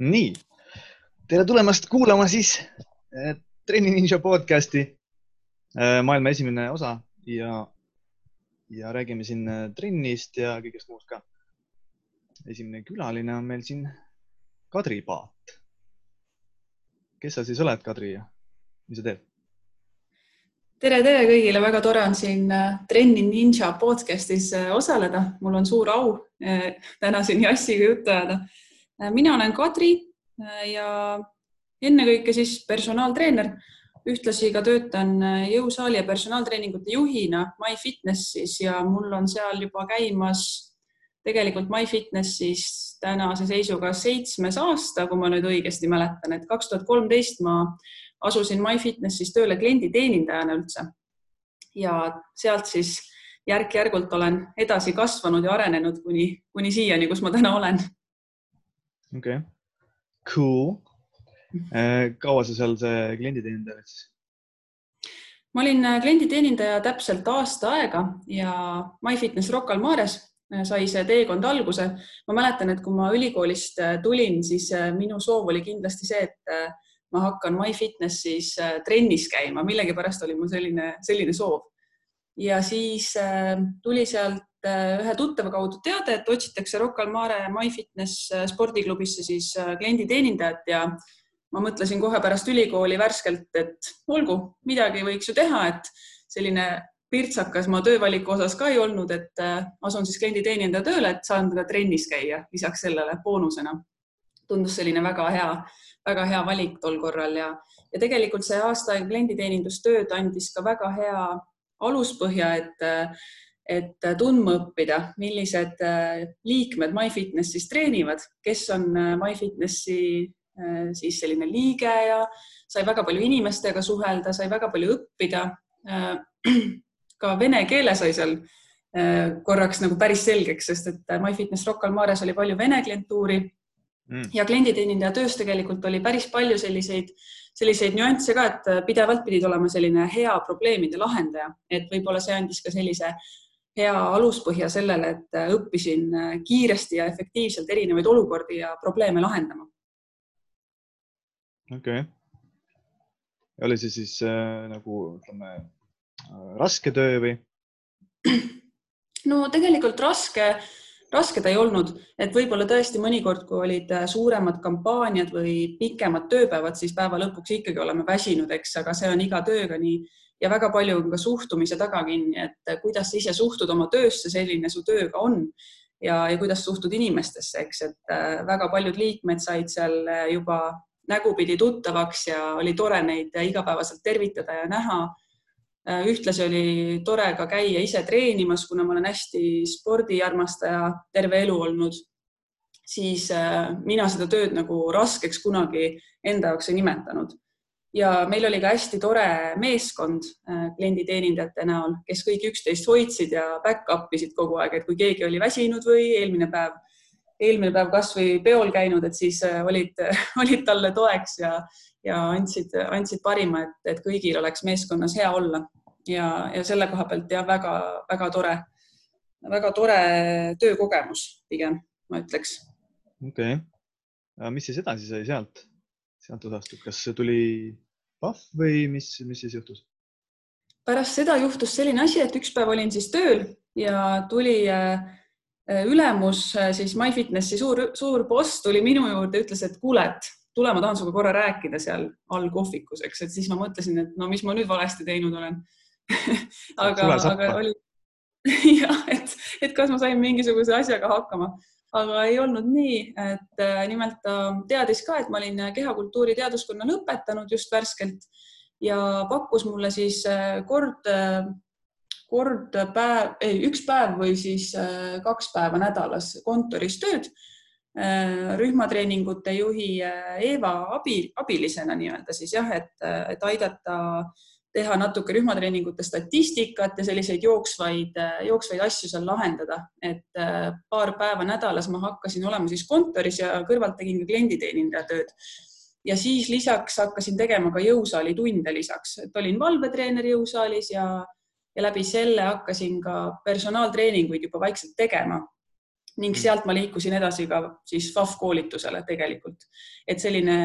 nii, tere tulemast kuulama siis äh, Trenni Ninja podcasti äh,, maailma esimene osa ja, ja räägime siin äh, trennist ja kõigest muust ka. esimene külaline on meil siin Kadri Paat. kes sa siis oled, Kadri ja mis sa teed? tere, tere kõigile, väga tore on siin Trenni Ninja podcastis osaleda. mul on suur au täna siin Jassiga juttu ajada mina olen Kadri äh, ja ennekõike siis personaaltreener, ühtlasi ka töötan äh, jõusaali ja personaaltreeningute juhina MyFitnessis ja mul on seal juba käimas tegelikult MyFitnessis tänase seisuga seitsmes aasta, kui ma nüüd õigesti mäletan, et kaks tuhat kolmteist ma asusin MyFitnessis tööle klienditeenindajana üldse. ja sealt siis järk-järgult olen edasi kasvanud ja arenenud kuni, kuni siiani, kus ma täna olen okei okay., cool. Äh, kaua sa seal see klienditeenindaja oled siis? ma olin äh, klienditeenindaja täpselt aasta aega ja MyFitness Rocca al Mares äh, sai see teekond alguse. ma mäletan, et kui ma ülikoolist tulin, siis minu soov oli kindlasti see, et ma hakkan MyFitnessis trennis käima, millegipärast oli mul selline, selline soov. ja siis tuli sealt ühe tuttava kaudu teade, et otsitakse Rocca al Mare MyFitness äh, spordiklubisse siis äh, klienditeenindajat ja ma mõtlesin kohe pärast ülikooli värskelt, et olgu, midagi võiks ju teha, et selline pirtsakas ma töövaliku osas ka ei olnud, et asun siis klienditeenindaja tööle, et saan teda trennis käia lisaks sellele boonusena. tundus selline väga hea, väga hea valik tol korral ja, ja tegelikult see aasta klienditeenindustööd andis ka väga hea aluspõhja, et et äh, tundma õppida, millised äh, liikmed MyFitnessis treenivad, kes on äh, MyFitnessi siis selline liige ja sai väga palju inimestega suhelda, sai väga palju õppida. ka vene keele sai seal korraks nagu päris selgeks, sest et MyFitness Rocca al Mares oli palju vene klientuuri mm. ja klienditeenindaja töös tegelikult oli päris palju selliseid, selliseid nüansse ka, et pidevalt pidid olema selline hea probleemide lahendaja, et võib-olla see andis ka sellise hea aluspõhja sellele, et äh, õppisin äh, kiiresti ja efektiivselt erinevaid olukordi ja probleeme lahendama. okei okay.. oli see siis äh, nagu ütleme äh, raske töö või? no tegelikult raske, raske ta ei olnud, et võib-olla tõesti mõnikord, kui olid äh, suuremad kampaaniad või pikemad tööpäevad, siis päeva lõpuks ikkagi oleme väsinud, eks, aga see on iga tööga nii ja väga palju on ka suhtumise taga kinni, et kuidas sa ise suhtud oma töösse, selline su töö ka on. Ja, ja kuidas suhtud inimestesse, eks, et äh, väga paljud liikmed said seal äh, juba nägupidi tuttavaks ja oli tore neid igapäevaselt tervitada ja näha. Äh, ühtlasi oli tore ka käia ise treenimas, kuna ma olen hästi spordiarmastaja terve elu olnud, siis mina seda tööd nagu raskeks kunagi enda jaoks ei nimetanud ja meil oli ka hästi tore meeskond äh, klienditeenindajate näol, kes kõik üksteist hoidsid ja back-up isid kogu aeg, et kui keegi oli väsinud või eelmine päev, eelmine päev kasvõi peol käinud, et siis äh, olid, olid talle toeks ja, ja andsid, andsid parima, et, et kõigil oleks meeskonnas hea olla ja, ja selle koha pealt jah, väga-väga tore, väga tore töökogemus pigem ma ütleks. okei okay., mis siis edasi sai sealt? Sealt osast, et kas tuli pahv või mis, mis siis juhtus? pärast seda juhtus selline asi, et üks päev olin siis tööl ja tuli äh, ülemus äh, siis MyFitnessi suur, suur boss tuli minu juurde, ütles, et kuule, et tule, ma tahan sinuga korra rääkida seal all kohvikus, eks, et siis ma mõtlesin, et no mis ma nüüd valesti teinud olen. Aga, aga oli jah, et, et kas ma sain mingisuguse asjaga hakkama aga ei olnud nii, et äh, nimelt ta teadis ka, et ma olin kehakultuuri teaduskonna lõpetanud just värskelt ja pakkus mulle siis äh, kord, äh, kord päev, ei üks päev või siis kaks päeva nädalas kontoris tööd rühmatreeningute juhi Eeva abi, abilisena nii-öelda siis jah, et, et aidata äh, teha natuke rühmatreeningute statistikat ja selliseid jooksvaid, jooksvaid asju seal lahendada, et äh, paar päeva nädalas ma hakkasin olema siis kontoris ja kõrvalt tegin ka klienditeenindaja tööd. ja siis lisaks hakkasin tegema ka jõusaali tunde lisaks, et olin valvetreener jõusaalis ja, ja läbi selle hakkasin ka personaaltreeninguid juba vaikselt tegema. ning sealt ma liikusin edasi ka siis FAF koolitusele tegelikult, et selline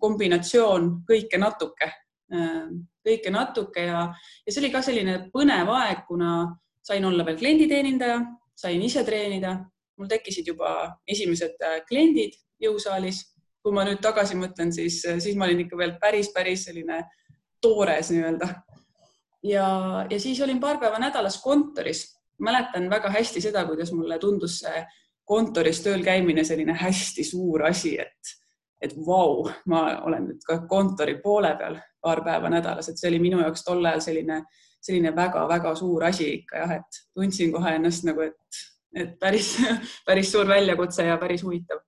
kombinatsioon kõike natuke, kõike natuke ja, ja see oli ka selline põnev aeg, kuna sain olla veel klienditeenindaja, sain ise treenida, mul tekkisid juba esimesed kliendid jõusaalis. kui ma nüüd tagasi mõtlen, siis, siis ma olin ikka veel päris, päris selline toores nii-öelda. ja, ja siis olin paar päeva nädalas kontoris mäletan väga hästi seda, kuidas mulle tundus see kontoris tööl käimine selline hästi suur asi, et, et vau, ma olen nüüd ka kontori poole peal paar päeva nädalas, et see oli minu jaoks tol ajal selline, selline väga-väga suur asi ikka jah, et tundsin kohe ennast nagu, et, et päris, päris suur väljakutse ja päris huvitav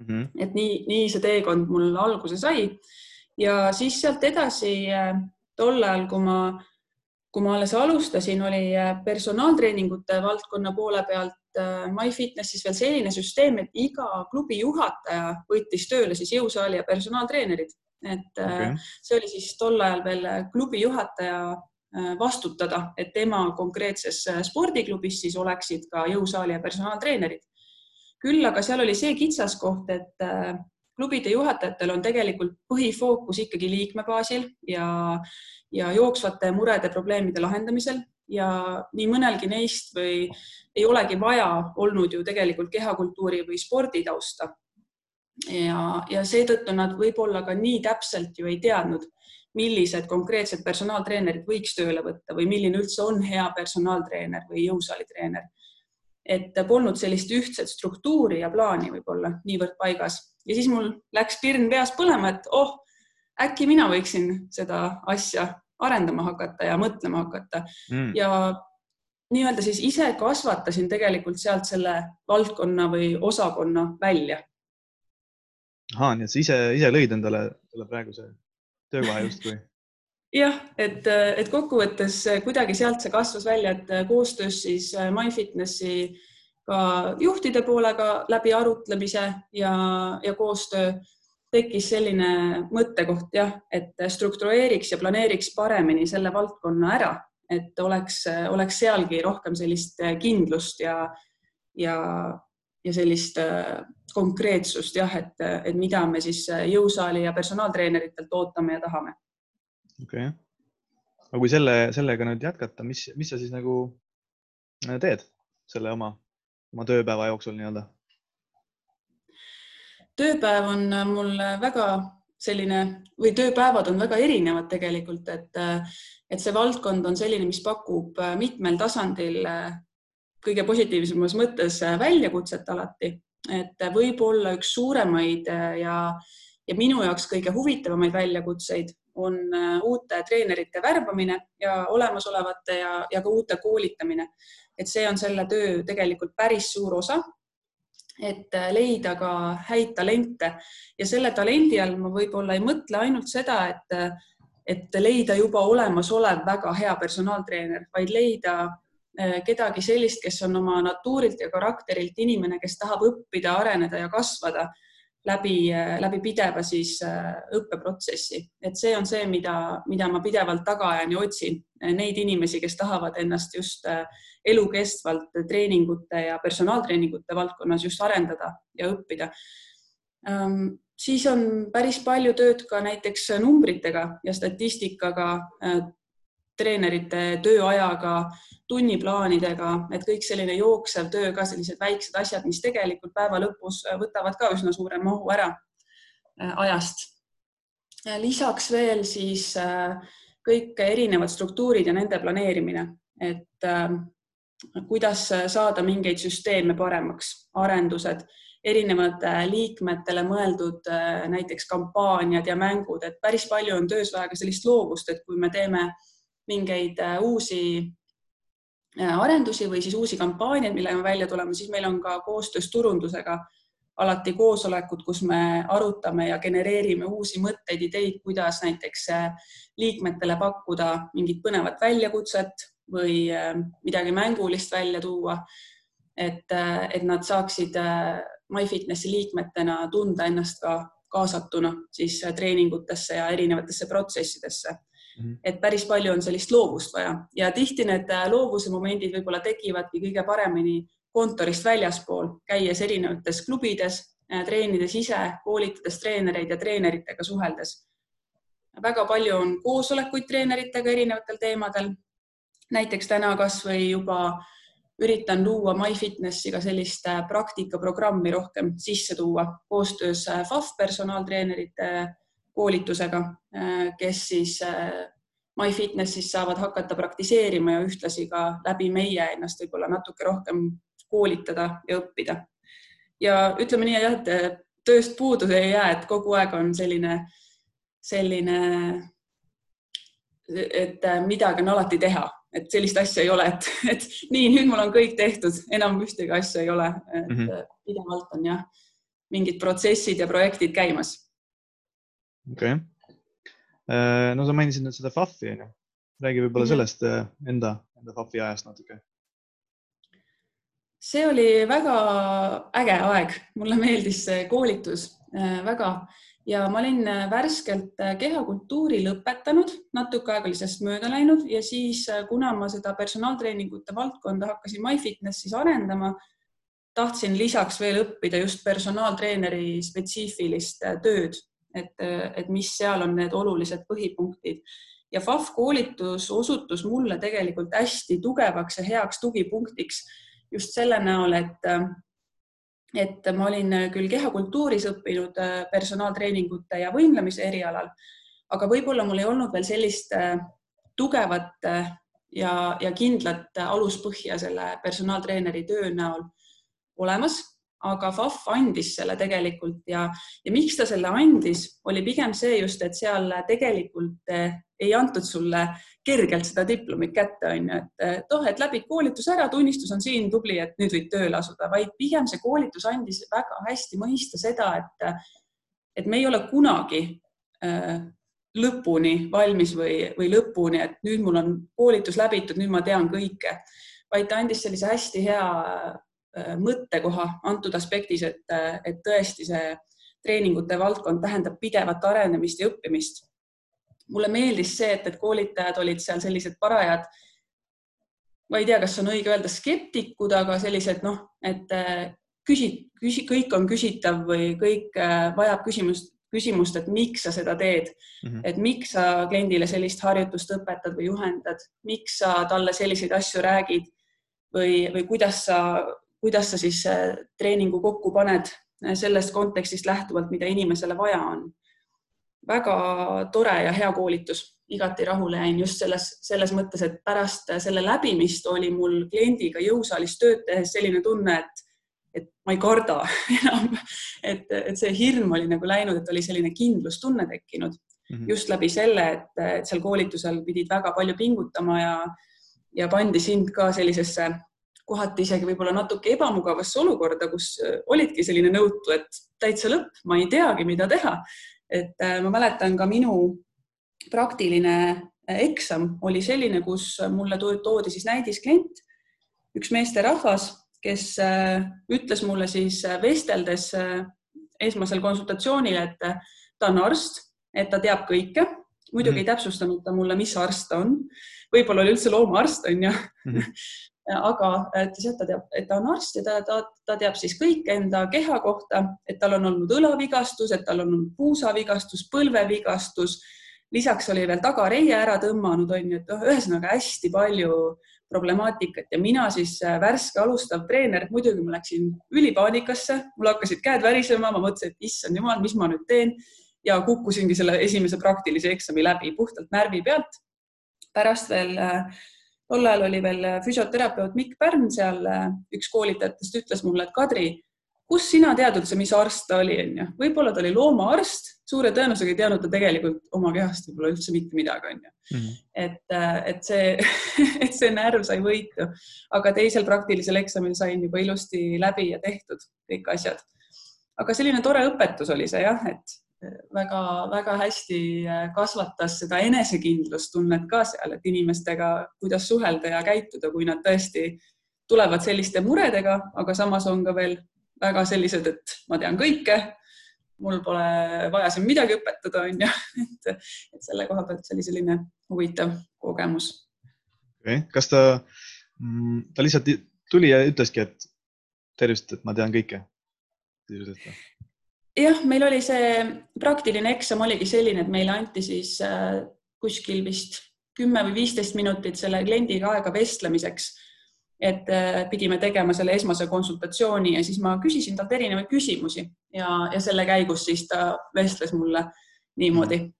mm. -hmm. et nii, nii see teekond mul alguse sai ja siis sealt edasi tol ajal, kui ma kui ma alles alustasin, oli äh, personaaltreeningute valdkonna poole pealt äh, MyFitnessis veel selline süsteem, et iga klubi juhataja võttis tööle siis jõusaali ja personaaltreenerid, et äh, okay. see oli siis tol ajal veel klubi juhataja vastutada, et tema konkreetses spordiklubis siis oleksid ka jõusaali ja personaaltreenerid. küll aga seal oli see kitsaskoht, et klubide juhatajatel on tegelikult põhifookus ikkagi liikme baasil ja ja jooksvate murede, probleemide lahendamisel ja nii mõnelgi neist või ei olegi vaja olnud ju tegelikult kehakultuuri või sporditausta. ja, ja seetõttu nad võib-olla ka nii täpselt ju ei teadnud, millised konkreetsed personaaltreenerid võiks tööle võtta või milline üldse on hea personaaltreener või jõusaalitreener. et polnud sellist ühtset struktuuri ja plaani võib-olla niivõrd paigas ja siis mul läks pirn peas põlema, et oh äkki mina võiksin seda asja arendama hakata ja mõtlema hakata mm. ja nii-öelda siis ise kasvatasin tegelikult sealt selle valdkonna või osakonna välja. ahah, nii et sa ise, ise lõid endale selle praeguse töökoha justkui? jah, et, et kokkuvõttes kuidagi sealt see kasvas välja, et koostöös siis MyFitnessi ka juhtide poolega läbi arutlemise ja, ja koostöö tekkis selline mõttekoht jah, et struktureeriks ja planeeriks paremini selle valdkonna ära, et oleks, oleks sealgi rohkem sellist kindlust ja, ja, ja sellist äh, konkreetsust jah, et, et mida me siis jõusaali ja personaaltreeneritelt ootame ja tahame. okei okay., aga kui selle, sellega nüüd jätkata, mis, mis sa siis nagu äh, teed selle oma, oma tööpäeva jooksul nii-öelda? Tööpäev on äh, mul äh, väga selline või tööpäevad on väga erinevad tegelikult, et, äh, et see valdkond on selline, mis pakub mitmel tasandil kõige positiivsemas mõttes väljakutset alati, et võib-olla üks suuremaid ja, ja minu jaoks kõige huvitavamaid väljakutseid on uute treenerite värbamine ja olemasolevate ja, ja ka uute koolitamine. et see on selle töö tegelikult päris suur osa et äh, leida ka häid talente. Ja selle talendi all ma võib-olla ei mõtle ainult seda, et, äh, et leida juba olemasolev väga hea personaaltreener, vaid leida äh, kedagi sellist, kes on oma natuurilt ja karakterilt inimene, kes tahab õppida, areneda ja kasvada läbi, läbi pideva siis õppeprotsessi, et see on see, mida, mida ma pidevalt taga ajan ja otsin neid inimesi, kes tahavad ennast just äh, elukestvalt treeningute ja personaaltreeningute valdkonnas just arendada ja õppida. Ähm, siis on päris palju tööd ka näiteks numbritega ja statistikaga, äh, treenerite tööajaga, tunniplaanidega, et kõik selline jooksev töö ka sellised väiksed asjad, mis tegelikult päeva lõpus võtavad ka üsna suure mahu ära äh, ajast. lisaks veel siis äh, kõik erinevad struktuurid ja nende planeerimine, et kuidas saada mingeid süsteeme paremaks, arendused, erinevad äh, liikmetele mõeldud äh, näiteks kampaaniad ja mängud, et päris palju on töös vaja ka sellist loovust, et kui me teeme mingeid äh, uusi arendusi või siis uusi kampaaniaid, millega me välja tuleme, siis meil on ka koostöös turundusega alati koosolekud, kus me arutame ja genereerime uusi mõtteid, ideid, kuidas näiteks liikmetele pakkuda mingit põnevat väljakutset või äh, midagi mängulist välja tuua. et, äh, et nad saaksid äh, MyFitnessi liikmetena tunda ennast ka kaasatuna siis treeningutesse ja erinevatesse protsessidesse. -hmm. et päris palju on sellist loovust vaja ja tihti need loovuse momendid võib-olla tekivadki kõige paremini kontorist väljaspool, käies erinevates klubides, treenides ise, koolitades treenereid ja treeneritega suheldes. väga palju on koosolekuid treeneritega erinevatel teemadel. näiteks täna kasvõi juba üritan luua MyFitnessiga sellist praktikaprogrammi rohkem sisse tuua koostöös FAF personaaltreenerite koolitusega, kes siis MyFitnessis saavad hakata praktiseerima ja ühtlasi ka läbi meie ennast võib-olla natuke rohkem koolitada ja õppida. ja ütleme nii, jah, et tööst puudu ei jää, et kogu aeg on selline, selline, et midagi on alati teha, et sellist asja ei ole, et, et nii, nüüd mul on kõik tehtud, enam ühtegi asja ei ole, et mm -hmm. pidevalt on jah, mingid protsessid ja projektid käimas. okei okay no sa mainisid nüüd seda FAF-i onju, räägi võib-olla mm -hmm. sellest enda, enda FAF-i ajast natuke. See oli väga äge aeg, mulle meeldis see koolitus äh, väga. Ja ma olin värskelt kehakultuuri lõpetanud, natuke aega oli sellest mööda läinud. Ja siis, kuna ma seda personaaltreeningute valdkonda hakkasin MyFitnessis arendama, tahtsin lisaks veel õppida just personaaltreeneri spetsiifilist tööd. Et, et mis seal on need olulised põhipunktid. Ja FAF koolitus osutus mulle tegelikult hästi tugevaks ja heaks tugipunktiks just selle näol, et et ma olin küll kehakultuuris õppinud personaaltreeningute ja võimlemise erialal, aga võib-olla mul ei olnud veel sellist tugevat ja, ja kindlat aluspõhja selle personaaltreeneri töö näol olemas aga FAF andis selle tegelikult ja, ja miks ta selle andis, oli pigem see just, et seal tegelikult ei antud sulle kergelt seda diplomit kätte, on ju, et oh, et läbid koolituse ära, tunnistus on siin, tubli, et nüüd võid tööle asuda, vaid pigem see koolitus andis väga hästi mõista seda, et, et me ei ole kunagi äh, lõpuni valmis või, või lõpuni, et nüüd mul on koolitus läbitud, nüüd ma tean kõike, vaid ta andis sellise hästi hea Äh, mõttekoha antud aspektis, et, et tõesti see treeningute valdkond tähendab pidevat arenemist ja õppimist. Mulle meeldis see, et, et koolitajad olid seal sellised parajad, ma ei tea, kas on õige öelda skeptikud, aga sellised noh, et äh, küsi, küsi, kõik on küsitav või kõik vajab küsimust, küsimust, et miks sa seda teed mm, -hmm. et miks sa kliendile sellist harjutust õpetad või juhendad, miks sa talle selliseid asju räägid või, või kuidas sa kuidas sa siis äh, treeningu kokku paned äh, sellest kontekstist lähtuvalt, mida inimesele vaja on. Väga tore ja hea koolitus, igati rahule jäin just selles, selles mõttes, et pärast selle läbimist oli mul kliendiga jõusaalis tööd tehes selline tunne, et et ma ei karda enam, et, et see hirm oli nagu läinud, et oli selline kindlustunne tekkinud mm -hmm. just läbi selle, et, seal koolitusel pidid väga palju pingutama ja, ja pandi sind ka sellisesse kohati isegi võib-olla natuke ebamugavasse olukorda, kus äh, olidki selline nõutu, et täitsa lõpp, ma ei teagi, mida teha. Et äh, ma mäletan ka minu praktiline äh, eksam oli selline, kus mulle toodi siis näidisklient, üks meesterahvas, kes ütles mulle siis vesteldes esmasel konsultatsioonil, et ta on arst, et ta teab kõike. muidugi mm -hmm. ei täpsustanud ta mulle, mis arst ta on. võib-olla oli üldse loomaarst, on ju mm. -hmm aga ütles, et ta teab, et ta on arst ja ta, ta, ta teab siis kõike enda keha kohta, et tal on olnud õlavigastus, et tal on olnud puusavigastus, põlvevigastus. lisaks oli veel tagareie ära tõmmanud, on ju, et noh, ühesõnaga hästi palju problemaatikat ja mina siis äh, värske alustav treener, muidugi ma läksin ülipaanikasse, mul hakkasid käed värisema, ma mõtlesin, et issand jumal, mis ma nüüd teen ja kukkusingi selle esimese praktilise eksami läbi puhtalt närvi pealt. pärast veel äh, tol ajal oli veel äh, füsioterapeut Mikk Pärn seal, äh, üks koolitajatest ütles mulle, et Kadri, kust sina tead üldse, mis arst ta oli, onju, võib-olla ta oli loomaarst, suure tõenäosusega ei teadnud ta tegelikult oma kehast võib-olla üldse mitte midagi, onju. Mhm. et, äh, et see, et see närv sai võitu, aga teisel praktilisel eksamil sain juba ilusti läbi ja tehtud kõik asjad. aga selline tore õpetus oli see jah, et väga-väga hästi äh, kasvatas seda enesekindlustunnet ka seal, et inimestega, kuidas suhelda ja käituda, kui nad tõesti tulevad selliste muredega, aga samas on ka veel väga sellised, et ma tean kõike, mul pole vaja siin midagi õpetada, on ju, et, selle koha pealt see oli selline huvitav kogemus. okay., kas ta, mm, ta lihtsalt tuli ja ütleski, et tervist, et ma tean kõike? Jah, meil oli see praktiline eksam oligi selline, et meile anti siis äh, kuskil vist kümme või viisteist minutit selle kliendiga aega vestlemiseks. et äh, pidime tegema selle esmase konsultatsiooni ja siis ma küsisin talt erinevaid küsimusi ja, ja selle käigus siis ta vestles mulle niimoodi.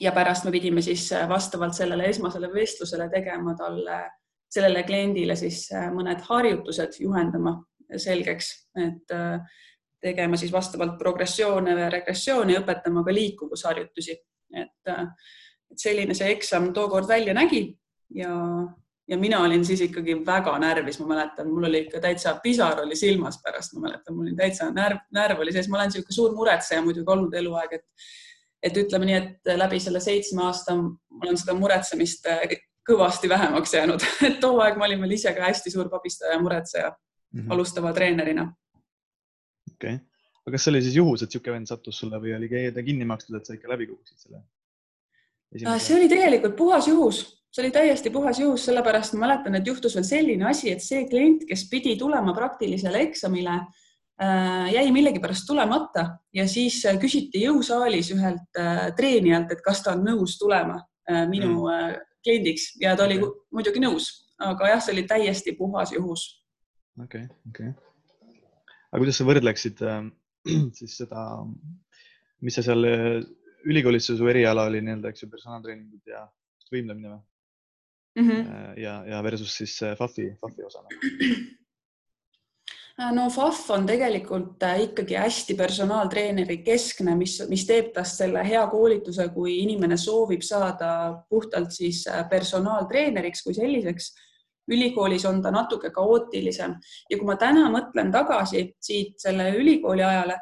ja pärast me pidime siis äh, vastavalt sellele esmasele vestlusele tegema talle, sellele kliendile siis mõned harjutused juhendama selgeks, et tegema siis vastavalt progressioone või regressiooni, õpetama ka liikuvusharjutusi, et, et selline see eksam tookord välja nägi ja, ja mina olin siis ikkagi väga närvis, ma mäletan, mul oli ikka täitsa pisar oli silmas pärast, ma mäletan, mul oli täitsa närv, närv oli sees, ma olen niisugune suur muretseja muidugi olnud eluaeg, et et ütleme nii, et läbi selle seitsme aasta mul on seda muretsemist kõvasti vähemaks jäänud, et too aeg ma olin veel ise ka hästi suur pabistaja ja muretseja mm -hmm. alustava treenerina okei okay., aga kas see oli siis juhus, et niisugune vend sattus sulle või oli ta kinni makstud, et sa ikka läbi kukkusid selle? Äh, see oli tegelikult puhas juhus, see oli täiesti puhas juhus, sellepärast ma mäletan, et juhtus veel selline asi, et see klient, kes pidi tulema praktilisele eksamile äh,, jäi millegipärast tulemata ja siis äh, küsiti jõusaalis ühelt treenijalt, et kas ta on nõus tulema minu mm. kliendiks ja ta oli okay. muidugi nõus, aga jah, see oli täiesti puhas juhus. okei okay,, okei okay aga kuidas sa võrdleksid äh, siis seda, mis sa seal äh, ülikoolis, su eriala oli nii-öelda, eks ju, personaaltreeningud ja võimlemine või mm? -hmm. ja, ja versus siis FAF-i, FAF-i osa no FAF on tegelikult ikkagi hästi personaaltreeneri keskne, mis, mis teeb tast selle hea koolituse, kui inimene soovib saada puhtalt siis personaaltreeneriks kui selliseks ülikoolis on ta natuke kaootilisem. Ja kui ma täna mõtlen tagasi siit selle ülikooli ajale,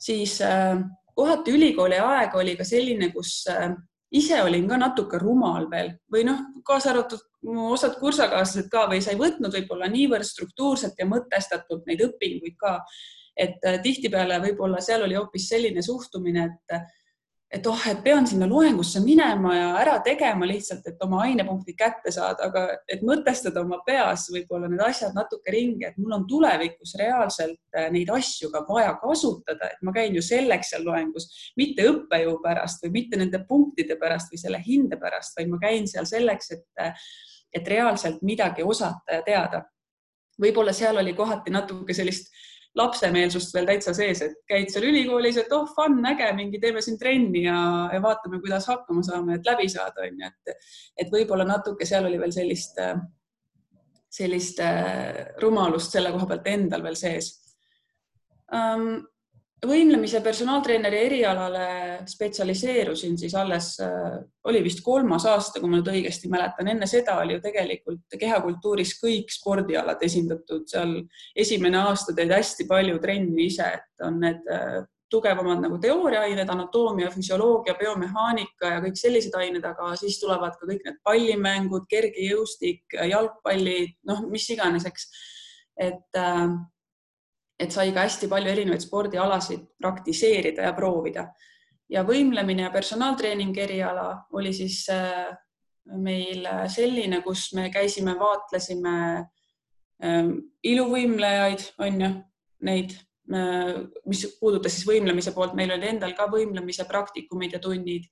siis äh, kohati ülikooli aeg oli ka selline, kus äh, ise olin ka natuke rumal veel. Või noh, kaasa arvatud mu osad kursakaaslased ka või sa ei võtnud võib-olla niivõrd struktuurselt ja mõtestatult neid õpinguid ka, et äh, tihtipeale võib-olla seal oli hoopis selline suhtumine, et et oh, et pean sinna loengusse minema ja ära tegema lihtsalt, et oma ainepunktid kätte saada, aga et mõtestada oma peas võib-olla need asjad natuke ringi, et mul on tulevikus reaalselt äh, neid asju ka vaja kasutada, et ma käin ju selleks seal loengus, mitte õppejõu pärast või mitte nende punktide pärast või selle hinde pärast, vaid ma käin seal selleks, et, äh, et reaalselt midagi osata ja teada. võib-olla seal oli kohati natuke sellist lapsemeelsust veel täitsa sees, et käid seal ülikoolis, et oh, fun, äge, mingi teeme siin trenni ja, ja vaatame, kuidas hakkama saame, et läbi saada, onju, et, et võib-olla natuke seal oli veel sellist, sellist rumalust selle koha pealt endal veel sees. Um, võimlemise personaaltreeneri erialale spetsialiseerusin siis alles, äh, oli vist kolmas aasta, kui ma nüüd õigesti mäletan, enne seda oli ju tegelikult kehakultuuris kõik spordialad esindatud, seal esimene aasta teed hästi palju trenni ise, et on need äh, tugevamad nagu teooriaained, anatoomia, füsioloogia, biomehaanika ja kõik sellised ained, aga siis tulevad ka kõik need pallimängud, kergejõustik, jalgpallid, noh, mis iganes, eks. et äh, et sai ka hästi palju erinevaid spordialasid praktiseerida ja proovida. ja võimlemine ja personaaltreeningi eriala oli siis äh, meil selline, kus me käisime, vaatlesime ähm, iluvõimlejaid, on ju, neid, äh, mis puudutas siis võimlemise poolt, meil oli endal ka võimlemise praktikumid ja tunnid.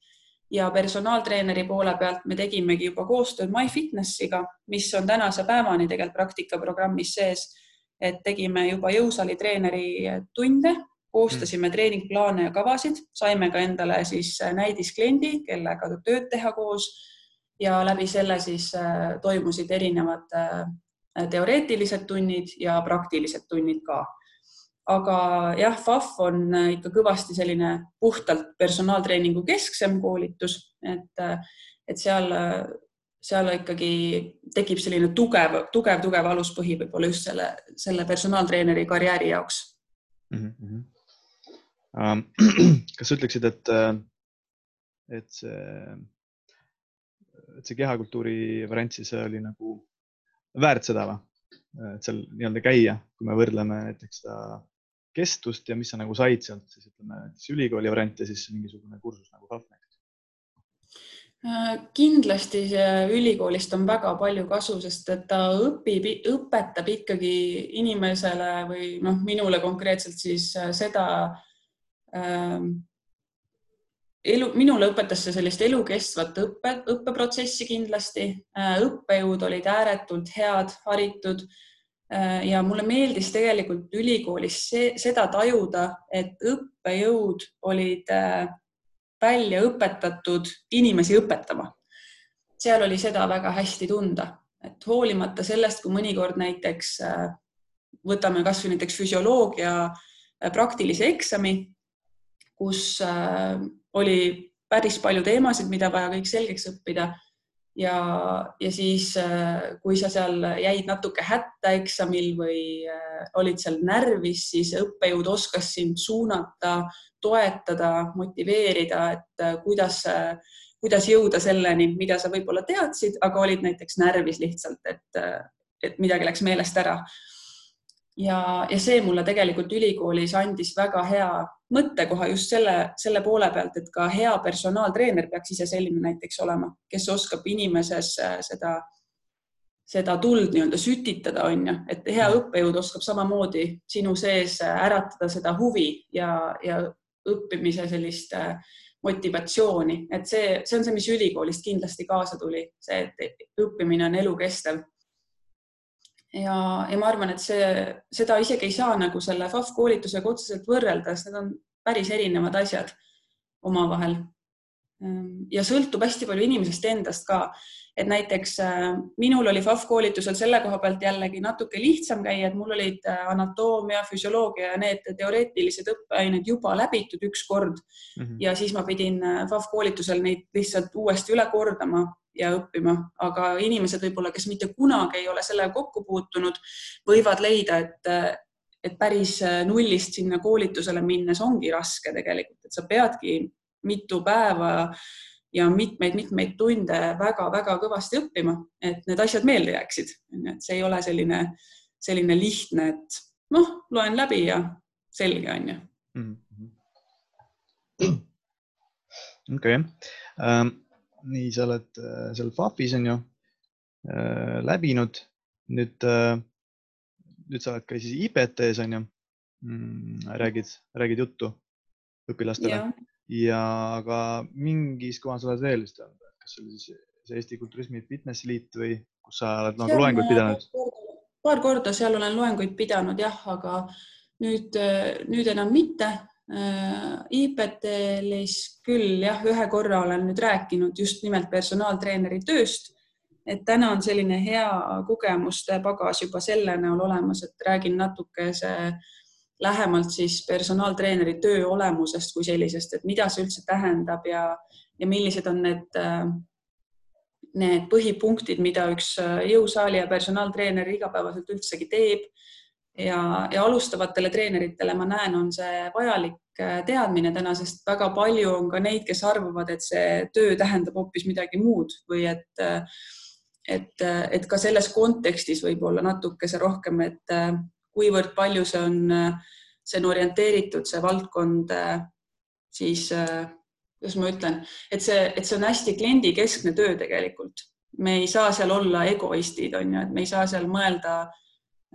Ja personaaltreeneri poole pealt me tegimegi juba koostööd MyFitnessiga, mis on tänase päevani tegelikult praktikaprogrammis sees et tegime juba jõusaali treeneri tunde, koostasime mm. treeningplaane ja kavasid, saime ka endale siis näidiskliendi, kellega tööd teha koos ja läbi selle siis äh, toimusid erinevad äh, teoreetilised tunnid ja praktilised tunnid ka. aga jah, FAF on äh, ikka kõvasti selline puhtalt personaaltreeningu kesksem koolitus, et, et seal seal ikkagi tekib selline tugev, tugev, tugev aluspõhi võib-olla just selle, selle personaaltreeneri karjääri jaoks mm. -hmm. Um, kas sa ütleksid, et, et see, et see kehakultuuri variant siis oli nagu väärt seda või? et seal nii-öelda käia, kui me võrdleme näiteks seda kestvust ja mis sa nagu said sealt siis ütleme ülikooli variant ja siis mingisugune kursus nagu FAF näiteks kindlasti ülikoolist on väga palju kasu, sest et ta õpib, õpetab ikkagi inimesele või noh, minule konkreetselt siis seda ähm, elu, minule õpetas see sellist elukestvat õppe, õppeprotsessi kindlasti. õppejõud olid ääretult head, haritud Äh, ja mulle meeldis tegelikult ülikoolis see, seda tajuda, et õppejõud olid äh, välja õpetatud inimesi õpetama. seal oli seda väga hästi tunda, et hoolimata sellest, kui mõnikord näiteks äh, võtame kasvõi näiteks füsioloogia praktilise eksami, kus oli päris palju teemasid, mida vaja kõik selgeks õppida ja, ja siis, äh, kui sa seal jäid natuke hätta eksamil või äh, olid seal närvis, siis õppejõud oskas sind suunata, toetada, motiveerida, et äh, kuidas, kuidas jõuda selleni, mida sa võib-olla teadsid, aga olid näiteks närvis lihtsalt, et, et midagi läks meelest ära. Ja, ja see mulle tegelikult ülikoolis andis väga hea mõttekoha just selle, selle poole pealt, et ka hea personaaltreener peaks ise selline näiteks olema, kes oskab inimeses äh, seda, seda tuld nii-öelda sütitada, on ju, et hea õppejõud oskab samamoodi sinu sees äh, äratada seda huvi ja, ja õppimise sellist äh, motivatsiooni, et see, see on see, mis ülikoolist kindlasti kaasa tuli, see, et õppimine on elukestev ja, ja ma arvan, et see, seda isegi ei saa nagu selle FAF koolitusega otseselt võrrelda, sest need on päris erinevad asjad omavahel. Ehm, ja sõltub hästi palju inimesest endast ka, et näiteks äh, minul oli FAF koolitusel selle koha pealt jällegi natuke lihtsam käia, et mul olid äh, anatoomia, füsioloogia ja need teoreetilised õppeained juba läbitud üks kord. Mm -hmm. ja siis ma pidin äh, FAF koolitusel neid lihtsalt uuesti üle kordama ja õppima, aga inimesed võib-olla, kes mitte kunagi ei ole sellega kokku puutunud, võivad leida, et, et päris nullist sinna koolitusele minnes ongi raske tegelikult, et sa peadki mitu päeva ja mitmeid-mitmeid tunde väga-väga kõvasti õppima, et need asjad meelde jääksid. et see ei ole selline, selline lihtne, et noh, loen läbi ja selge on ju. Mhm. okei ähm, nii, sa oled äh, seal FAF-is on ju äh, läbinud, nüüd äh,, nüüd sa oled ka siis IPT-s on ju mm,, räägid, räägid juttu õpilastele ja, aga mingis kohas oled veel vist olnud, kas see oli siis see Eesti Kulturismi Fitnessi Liit või kus sa oled nagu loenguid pidanud? paar korda seal olen loenguid pidanud jah, aga nüüd, nüüd enam mitte. Äh, IPT-lis küll jah, ühe korra olen nüüd rääkinud just nimelt personaaltreeneri tööst, et täna on selline hea kogemuste pagas juba selle näol olemas, et räägin natukese lähemalt siis personaaltreeneri töö olemusest kui sellisest, et mida see üldse tähendab ja, ja millised on need, need põhipunktid, mida üks jõusaali ja personaaltreener igapäevaselt üldsegi teeb. Ja, ja alustavatele treeneritele ma näen, on see vajalik äh, teadmine täna, sest väga palju on ka neid, kes arvavad, et see töö tähendab hoopis midagi muud või et, äh, et, äh, et ka selles kontekstis võib-olla natukese rohkem, et kuivõrd palju see on, see on orienteeritud, see valdkond siis, kuidas ma ütlen, et see, et see on hästi kliendikeskne töö tegelikult. me ei saa seal olla egoistid, on ju, et me ei saa seal mõelda äh,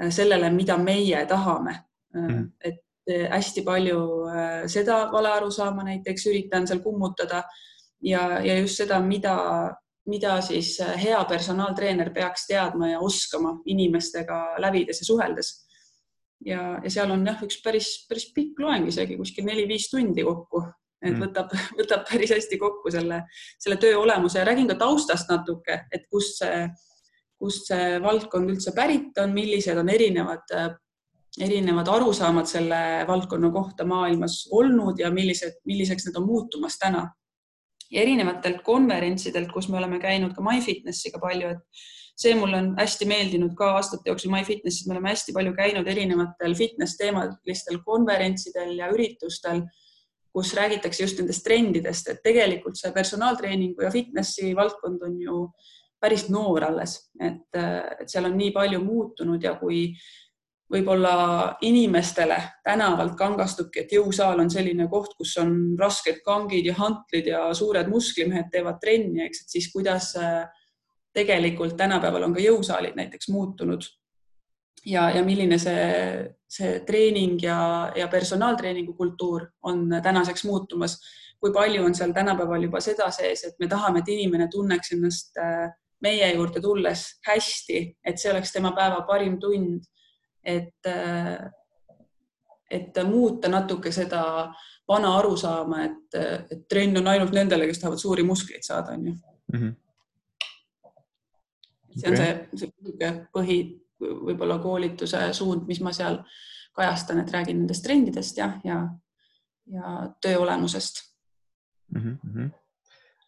Äh, sellele, mida meie tahame mm.. et äh, hästi palju seda valearusaama näiteks üritan seal kummutada ja, ja just seda, mida, mida siis hea personaaltreener peaks teadma ja oskama inimestega lävides ja suheldes. Ja, ja seal on jah, üks päris, päris pikk loeng, isegi kuskil neli-viis tundi kokku, et mm. võtab, võtab päris hästi kokku selle, selle töö olemuse ja räägin ka taustast natuke, et kust see kust see valdkond üldse pärit on, millised on erinevad, erinevad arusaamad selle valdkonna kohta maailmas olnud ja millised, milliseks need on muutumas täna. erinevatelt konverentsidelt, kus me oleme käinud ka MyFitnessiga palju, et see mulle on hästi meeldinud ka aastate jooksul MyFitnessis, me oleme hästi palju käinud erinevatel fitness teemalistel konverentsidel ja üritustel kus räägitakse just nendest trendidest, et tegelikult see personaaltreeningu ja fitnessi valdkond on ju päris noor alles, et, seal on nii palju muutunud ja kui, võib-olla inimestele tänavalt kangastubki, et jõusaal on selline koht, kus on rasked kangid ja hantlid ja suured musklimehed teevad trenni, eks, et siis kuidas äh, tegelikult tänapäeval on ka jõusaalid näiteks muutunud ja, ja milline see, see treening ja, ja personaaltreeningu kultuur on tänaseks muutumas. kui palju on seal tänapäeval juba seda sees, et me tahame, et inimene tunneks ennast äh, meie juurde tulles hästi, et see oleks tema päeva parim tund et, äh, et muuta natuke seda vana arusaama, et, et trenn on ainult nendele, kes tahavad suuri muskleid saada, onju. -hmm. See on okay. see, see põhi, võib-olla koolituse suund, mis ma seal kajastan, et räägin nendest trendidest ja, ja, ja töö olemusest mm. -hmm.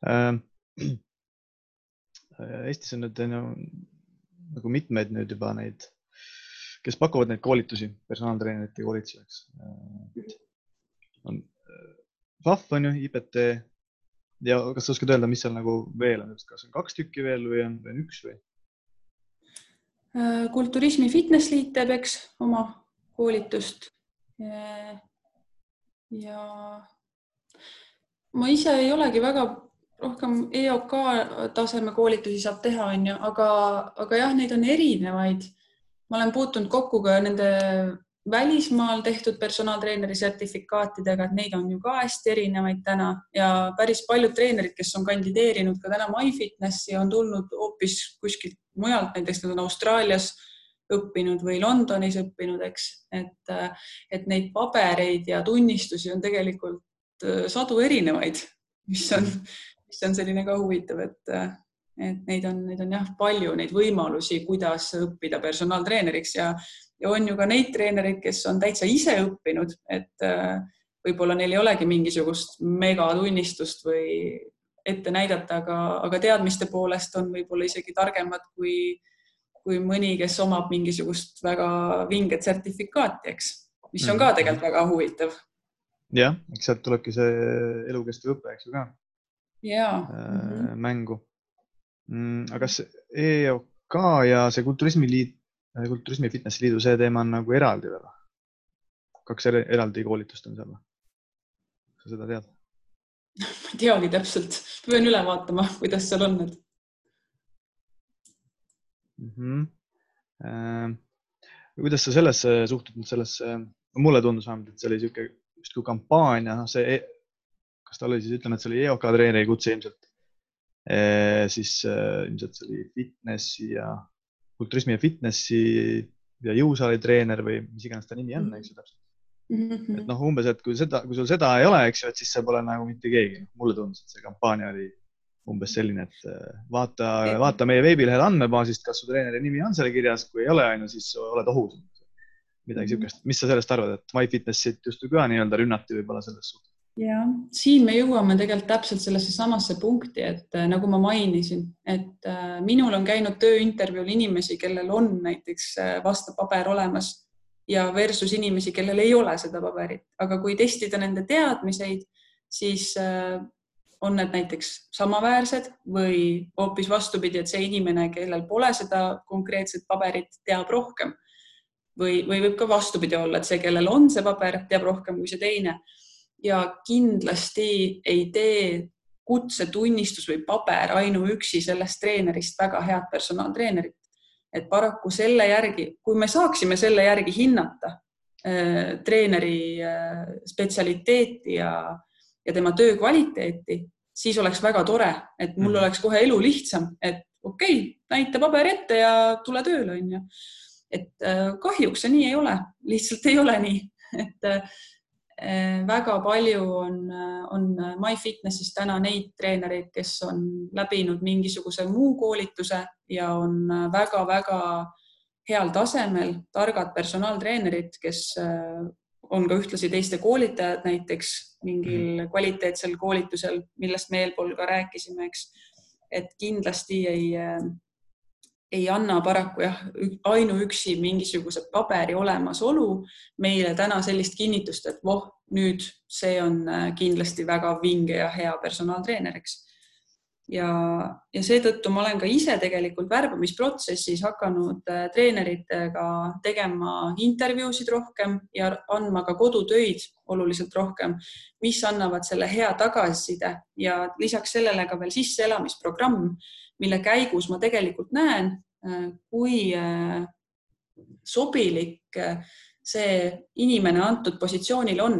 Äh, Eestis on nüüd no, nagu mitmeid nüüd juba neid kes pakuvad neid koolitusi, personaaltreenerite koolitusi, eks. on FAF on ju, IPT ja kas sa oskad öelda, mis seal nagu veel on, kas on kaks tükki veel või on, või on üks või? Äh, kulturismi Fitness Liit teeb, eks, oma koolitust. ja ma ise ei olegi väga rohkem EOK taseme koolitusi saab teha, onju, aga, aga jah, neid on erinevaid ma olen puutunud kokku ka nende välismaal tehtud personaaltreeneri sertifikaatidega, et neid on ju ka hästi erinevaid täna ja päris paljud treenerid, kes on kandideerinud ka täna MyFitnessi, on tulnud hoopis kuskilt mujalt, näiteks nad on Austraalias õppinud või Londonis õppinud, eks, et, et neid pabereid ja tunnistusi on tegelikult äh, sadu erinevaid, mis on, mis on selline ka huvitav, et et neid on, neid on jah palju, neid võimalusi, kuidas õppida personaaltreeneriks ja, ja on ju ka neid treenereid, kes on täitsa ise õppinud, et äh, võib-olla neil ei olegi mingisugust megatunnistust või ette näidata, aga, aga teadmiste poolest on võib-olla isegi targemad kui, kui mõni, kes omab mingisugust väga vinget sertifikaati, eks, mis on ka mhm. tegelikult väga huvitav. jah, eks sealt tulebki see elukestev õpe, eks ju ka. ja äh, mängu mm,. aga kas EOK ja see Kulturismiliit, äh, Kulturismi Fitnessi Liidu, see teema on nagu eraldi või? kaks eraldi koolitust on seal või? sa seda tead? ma ei teagi täpselt, pean üle vaatama, kuidas seal on need mm. -hmm. Äh, kuidas sa sellesse suhtud sellesse, mulle tundus vähemalt, et see oli niisugune justkui kampaania, noh, see, e-, kas ta oli siis, ütleme, et see oli EOK treeneri kutse ilmselt Eh, siis eh, ilmselt see oli fitnessi ja kulturismi ja fitnessi ja jõusaali treener või mis iganes ta nimi on, eks ju täpselt mm. -hmm. et noh, umbes, et kui seda, kui sul seda ei ole, eks ju, et siis sa pole nagu mitte keegi. mulle tundus, et see kampaania oli umbes selline, et eh, vaata, vaata meie veebilehel andmebaasist, kas su treeneri nimi on seal kirjas, kui ei ole, on ju, siis oled ohus. midagi -hmm. siukest, mis sa sellest arvad, et MyFitnessit justkui ka nii-öelda rünnati võib-olla selles suhtes? jah, siin me jõuame tegelikult täpselt sellesse samasse punkti, et äh, nagu ma mainisin, et äh, minul on käinud tööintervjuul inimesi, kellel on näiteks äh, vastav paber olemas ja versus inimesi, kellel ei ole seda paberit, aga kui testida nende teadmiseid, siis on need näiteks samaväärsed või hoopis vastupidi, et see inimene, kellel pole seda konkreetset paberit, teab rohkem. Või, või võib ka vastupidi olla, et see, kellel on see paber, teab rohkem kui see teine. Ja kindlasti ei tee kutsetunnistus või paber ainuüksi sellest treenerist väga head personaaltreenerit. Et paraku selle järgi, kui me saaksime selle järgi hinnata äh, treeneri äh, spetsialiteeti ja, ja tema töö kvaliteeti, siis oleks väga tore, et mul mm. oleks kohe elu lihtsam, et okei okay,, näita paber ette ja tule tööle, onju. et äh, kahjuks see nii ei ole, lihtsalt ei ole nii, et väga palju on, on MyFitnessis täna neid treenereid, kes on läbinud mingisuguse muu koolituse ja on väga-väga heal tasemel targad personaaltreenerid, kes eh, on ka ühtlasi teiste koolitajad näiteks mingil mhm. kvaliteetsel koolitusel, millest me eelpool ka rääkisime, eks. et kindlasti ei eh, ei anna paraku jah, ainuüksi mingisuguse paberi olemasolu meile täna sellist kinnitust, et voh, nüüd see on äh, kindlasti väga vinge ja hea personaaltreener, eks. ja, ja seetõttu ma olen ka ise tegelikult värbamisprotsessis hakanud äh, treeneritega tegema intervjuusid rohkem ja andma ka kodutöid oluliselt rohkem, mis annavad selle hea tagasiside ja lisaks sellele ka veel sisseelamisprogramm, mille käigus ma tegelikult näen, äh, kui äh, sobilik see inimene antud positsioonil on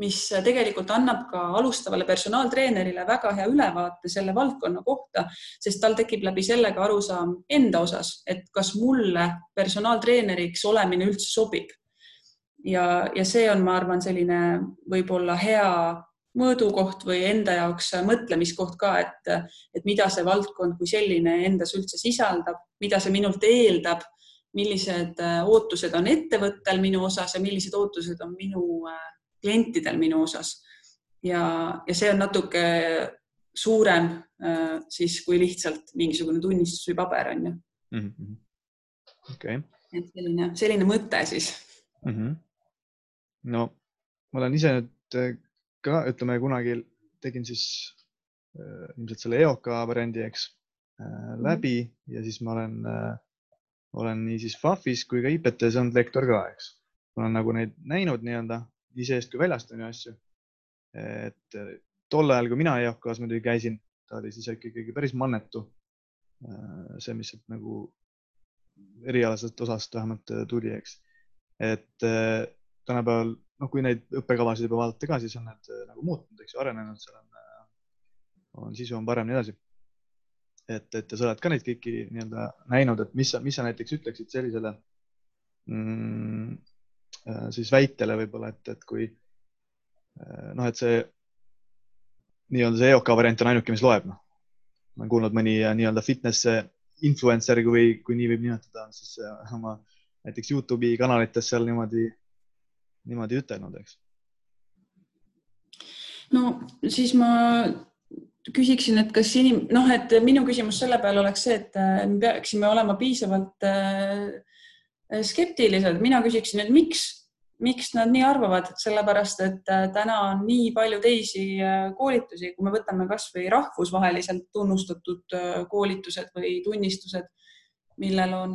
mis tegelikult annab ka alustavale personaaltreenerile väga hea ülevaate selle valdkonna kohta, sest tal tekib läbi selle ka arusaam enda osas, et kas mulle personaaltreeneriks olemine üldse sobib. ja, ja see on, ma arvan, selline võib-olla hea mõõdukoht või enda jaoks mõtlemiskoht ka, et, et mida see valdkond kui selline endas üldse sisaldab, mida see minult eeldab, millised ootused on ettevõttel minu osas ja millised ootused on minu klientidel minu osas. ja, ja see on natuke suurem äh, siis kui lihtsalt mingisugune tunnistus või paber on ju mm -hmm.. okei okay.. et selline, selline mõte siis mm. -hmm. no ma olen ise nüüd äh, ka, ütleme kunagi tegin siis äh, ilmselt selle EOK variandi, eks äh, mhm. läbi ja siis ma olen äh,, olen nii siis FAF-is kui ka IPT-s olnud lektor ka, eks. ma olen nagu neid näinud nii-öelda nii seest kui väljast on ju asju. et eh, tol ajal, kui mina EOK-s muidugi käisin, ta oli siis ikkagi päris mannetu. Eh, see, mis sealt nagu erialasest osast vähemalt eh, tuli, eks. et tänapäeval, noh, kui neid õppekavasid juba vaadata ka, siis on need nagu muutunud, eks ju, arenenud, seal on, on sisu on parem, nii edasi. et, et ja sa oled ka neid kõiki nii-öelda näinud, et mis sa, mis sa näiteks ütleksid sellisele mm, Äh, siis väitele võib-olla, et, et kui äh, noh, et see nii-öelda see EOK variant on ainuke, mis loeb, noh. ma olen kuulnud mõni äh, nii-öelda fitness influencer, kui, kui nii võib nimetada, siis oma näiteks Youtube'i kanalites seal niimoodi, niimoodi ütelnud, eks. no siis ma küsiksin, et kas inim-, noh, et minu küsimus selle peale oleks see, et me peaksime olema piisavalt äh, skeptilised, mina küsiksin, et miks, miks nad nii arvavad, sellepärast et äh, täna on nii palju teisi äh, koolitusi, kui me võtame kasvõi rahvusvaheliselt tunnustatud äh, koolitused või tunnistused, millel on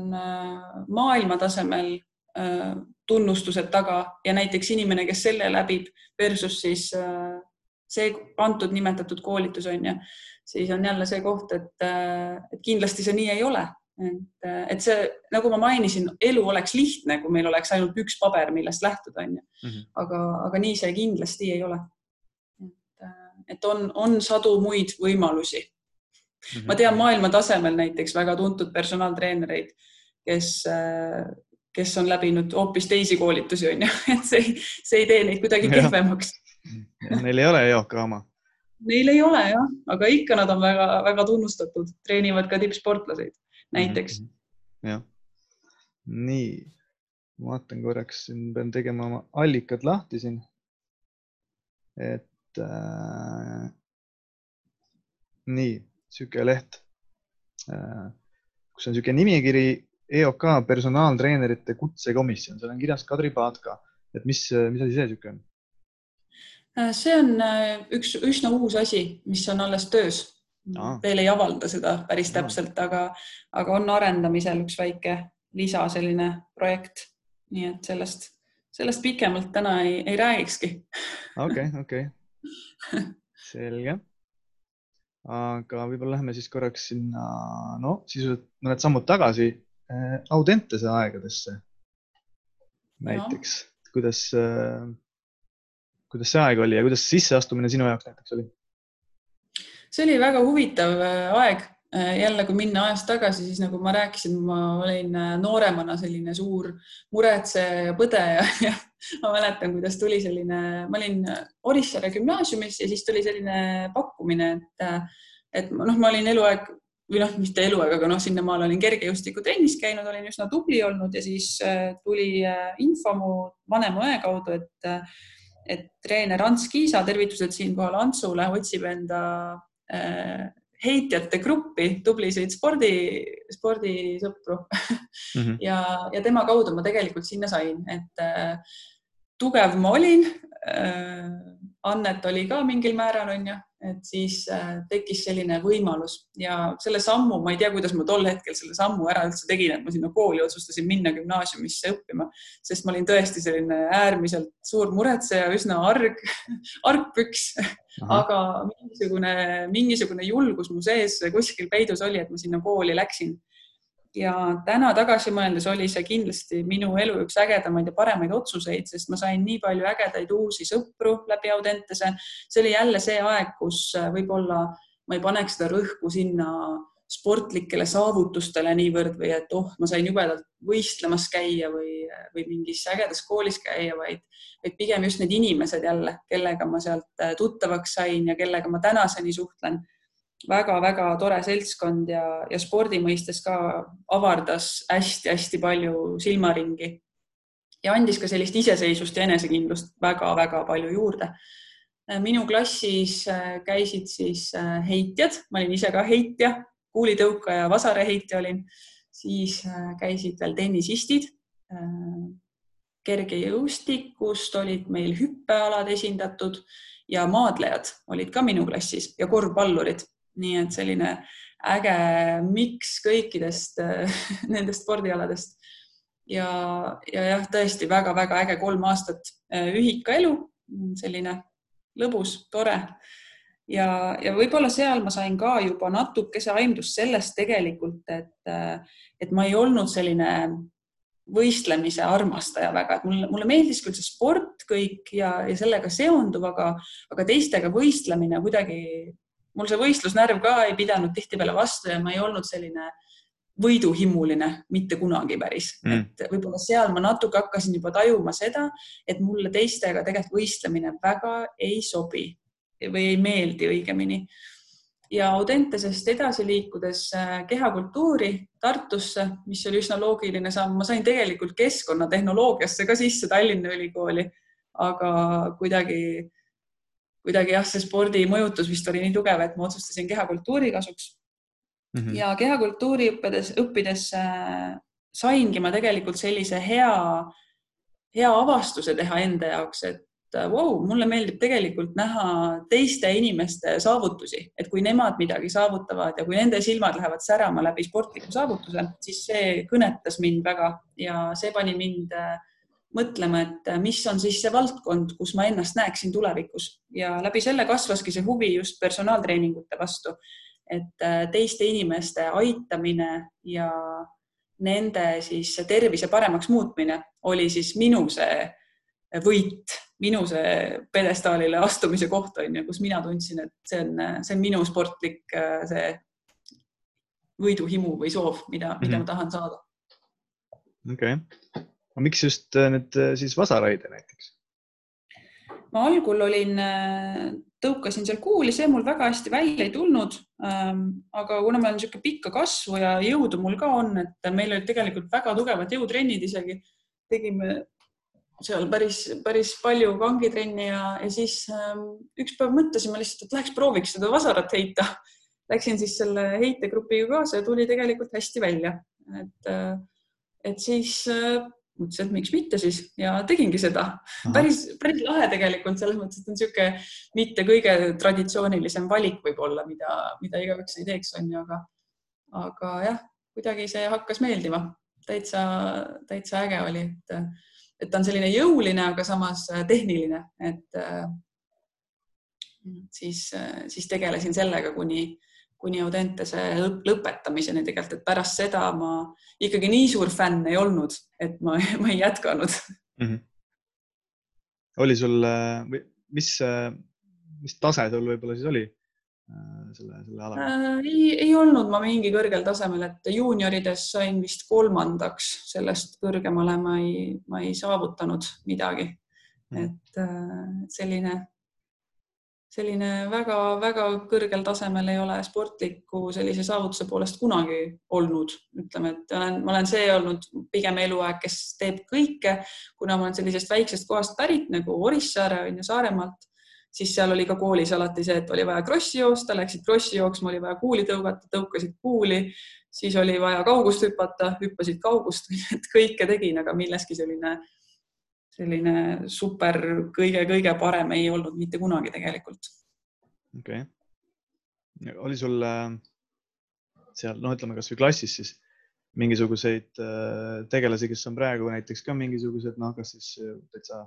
maailmatasemel tunnustused taga ja näiteks inimene, kes selle läbib versus siis see antud nimetatud koolitus on ju, siis on jälle see koht, et, et kindlasti see nii ei ole et, et see, nagu ma mainisin, elu oleks lihtne, kui meil oleks ainult üks paber, millest lähtuda, onju. Mhm. aga, aga nii see kindlasti ei ole. et, et on, on sadu muid võimalusi mm. -hmm. ma tean maailma tasemel näiteks väga tuntud personaaltreenereid, kes, kes on läbinud hoopis teisi koolitusi, onju, et see, see ei tee neid kuidagi kehvemaks. Neil ei ole EOK oma Neil ei ole jah, aga ikka nad on väga-väga tunnustatud, treenivad ka tippsportlaseid näiteks mm. -hmm. jah, nii, ma vaatan korraks, siin pean tegema oma allikad lahti siin. et äh, nii, sihuke leht äh,, kus on niisugune nimekiri EOK personaaltreenerite kutsekomisjon, seal on kirjas Kadri Paatka, et mis, mis asi see niisugune on? Äh, see on äh, üks üsna uus asi, mis on alles töös no.. veel ei avalda seda päris täpselt, aga, aga on arendamisel üks väike lisa selline projekt. nii et sellest, sellest pikemalt täna ei, ei räägikski. okei, okei. selge. aga võib-olla lähme siis korraks sinna, no sisuliselt mõned sammud tagasi Audentese aegadesse. näiteks, kuidas äh,, kuidas see aeg oli ja kuidas sisseastumine sinu jaoks näiteks oli? see oli väga huvitav äh, aeg. Äh, jälle, kui minna ajas tagasi, siis nagu ma rääkisin, ma olin äh, nooremana selline suur muretseja ja põdeja ja ma mäletan, kuidas tuli selline, ma olin Orissaare gümnaasiumis ja siis tuli selline pakkumine, et, et noh, ma olin eluaeg või noh, mitte eluaeg, aga noh, sinnamaale olin kergejõustikutrennis käinud, olin üsna tubli olnud ja siis tuli info mu vanema õe kaudu, et, et treener Ants Kiisa, tervitused siinkohal Antsule, otsib enda Äh, heitjate gruppi, tublisid spordi, spordisõpru mm. -hmm. ja, ja tema kaudu ma tegelikult sinna sain, et äh, tugev ma olin äh,. Annet oli ka mingil määral, onju et siis äh, tekkis selline võimalus. Ja selle sammu, ma ei tea, kuidas ma tol hetkel selle sammu ära üldse tegin, et ma sinna kooli otsustasin minna gümnaasiumisse õppima, sest ma olin tõesti selline äärmiselt suur muretseja, üsna arg, argpüks, aga mingisugune, mingisugune julgus mu sees kuskil peidus oli, et ma sinna kooli läksin ja täna tagasi mõeldes oli see kindlasti minu elu üks ägedamaid ja paremaid otsuseid, sest ma sain nii palju ägedaid uusi sõpru läbi Audentese. see oli jälle see aeg, kus äh, võib-olla ma ei paneks seda rõhku sinna sportlikele saavutustele niivõrd või et oh, ma sain jubedalt võistlemas käia või, või mingis ägedas koolis käia, vaid, vaid pigem just need inimesed jälle, kellega ma sealt äh, tuttavaks sain ja kellega ma tänaseni suhtlen väga-väga tore seltskond ja, ja spordi mõistes ka avardas hästi-hästi palju silmaringi ja andis ka sellist iseseisvust ja enesekindlust väga-väga palju juurde. minu klassis äh, käisid siis äh, heitjad, ma olin ise ka heitja, kuulitõukaja, vasareheitja olin, siis äh, käisid veel tennisistid. kergejõustikust olid meil hüppealad esindatud ja maadlejad olid ka minu klassis ja korvpallurid nii et selline äge miks kõikidest nendest spordialadest. Ja, ja jah, tõesti väga-väga äge kolm aastat äh, ühikaelu, selline lõbus, tore. Ja, ja võib-olla seal ma sain ka juba natukese aimdust sellest tegelikult, et, äh, et ma ei olnud selline võistlemise armastaja väga, et mulle, mulle meeldis küll see sport kõik ja, ja sellega seonduv, aga, aga teistega võistlemine kuidagi mul see võistlusnärv ka ei pidanud tihtipeale vastu ja ma ei olnud selline võiduhimuline mitte kunagi päris mm., et võib-olla seal ma natuke hakkasin juba tajuma seda, et mulle teistega tegelikult võistlemine väga ei sobi või ei meeldi õigemini. ja Audentesest edasi liikudes äh, kehakultuuri Tartusse, mis oli üsna loogiline samm, ma sain tegelikult keskkonnatehnoloogiasse ka sisse Tallinna Ülikooli, aga kuidagi kuidagi jah, see spordi mõjutus vist oli nii tugev, et ma otsustasin kehakultuuri kasuks mm. -hmm. ja kehakultuuri õppides, õppides äh, saingi ma tegelikult sellise hea, hea avastuse teha enda jaoks, et vau äh, wow,, mulle meeldib tegelikult näha teiste inimeste saavutusi, et kui nemad midagi saavutavad ja kui nende silmad lähevad särama läbi sportliku saavutuse, siis see kõnetas mind väga ja see pani mind äh, mõtlema, et äh, mis on siis see valdkond, kus ma ennast näeksin tulevikus ja läbi selle kasvaski see huvi just personaaltreeningute vastu. et äh, teiste inimeste aitamine ja nende siis tervise paremaks muutmine oli siis minu see võit, minu see pjedestaalile astumise koht on ju, kus mina tundsin, et see on, see on minu sportlik äh, see võiduhimu või soov, mida mm, -hmm. mida mhm. ma tahan saada. okei okay aga miks just äh, nüüd äh, siis vasaraide näiteks? ma algul olin, äh, tõukasin seal kuuli, see mul väga hästi välja ei tulnud. Ähm, aga kuna ma olen niisugune pikka kasvu ja jõudu mul ka on, et meil olid tegelikult väga tugevad jõutrennid isegi, tegime seal päris, päris palju kangitrenni ja, ja siis ähm, üks päev mõtlesime lihtsalt, et läheks prooviks seda vasarat heita. Läksin siis selle heitegrupiga kaasa ja tuli tegelikult hästi välja, et, et siis mõtlesin, et miks mitte siis ja tegingi seda. päris, päris lahe tegelikult selles mõttes, et on niisugune mitte kõige traditsioonilisem valik võib-olla, mida, mida igaüks ei teeks, on ju, aga, aga jah, kuidagi see hakkas meeldima. täitsa, täitsa äge oli, et, et ta on selline jõuline, aga samas tehniline, et siis, siis tegelesin sellega kuni kuni Audentese lõpetamiseni tegelikult, et pärast seda ma ikkagi nii suur fänn ei olnud, et ma, ma ei jätkanud mm. -hmm. oli sul, mis, mis tase sul võib-olla siis oli äh, selle, selle ala äh,? ei, ei olnud ma mingi kõrgel tasemel, et juuniorides sain vist kolmandaks, sellest kõrgemale ma ei, ma ei saavutanud midagi mm. -hmm. et äh, selline selline väga-väga kõrgel tasemel ei ole sportliku sellise saavutuse poolest kunagi olnud, ütleme, et olen, ma olen see olnud pigem eluaeg, kes teeb kõike, kuna ma olen sellisest väiksest kohast pärit nagu Orissaare on ju Saaremaalt, siis seal oli ka koolis alati see, et oli vaja krossi joosta, läksid krossi jooksma, oli vaja kuuli tõugata, tõukasid kuuli, siis oli vaja kaugust hüpata, hüppasid kaugust, et kõike tegin, aga milleski selline selline super kõige-kõige parem ei olnud mitte kunagi tegelikult. Okei. Okay.. oli sul äh, seal, no ütleme kasvõi klassis siis mingisuguseid äh, tegelasi, kes on praegu näiteks ka mingisugused, noh, kas siis äh, täitsa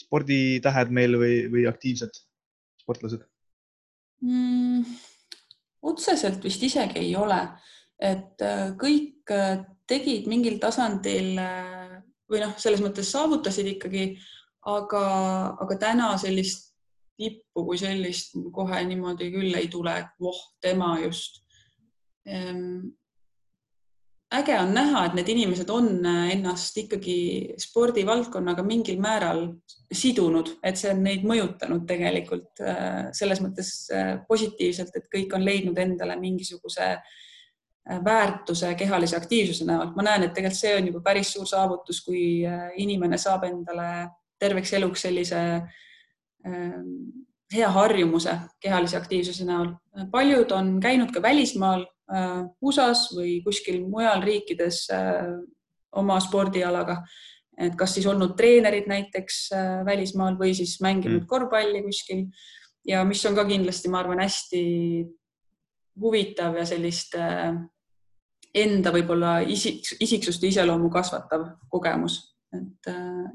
sporditähed meil või, või aktiivsed sportlased? Mm,? otseselt vist isegi ei ole, et kõik tegid mingil tasandil või noh, selles mõttes saavutasid ikkagi, aga, aga täna sellist tippu kui sellist kohe niimoodi küll ei tule, et voh, tema just. Ehm, äge on näha, et need inimesed on ennast ikkagi spordivaldkonnaga mingil määral sidunud, et see on neid mõjutanud tegelikult äh, selles mõttes äh, positiivselt, et kõik on leidnud endale mingisuguse äh, väärtuse kehalise aktiivsuse näol. ma näen, et tegelikult see on juba päris suur saavutus, kui inimene saab endale terveks eluks sellise äh, Ähm, hea harjumuse kehalise aktiivsuse näol. paljud on käinud ka välismaal äh, USA-s või kuskil mujal riikides äh, oma spordialaga, et kas siis olnud treenerid näiteks äh, välismaal või siis mänginud mm. korvpalli kuskil ja mis on ka kindlasti, ma arvan, hästi huvitav ja sellist enda võib-olla isik, isiksuste iseloomu kasvatav kogemus, et,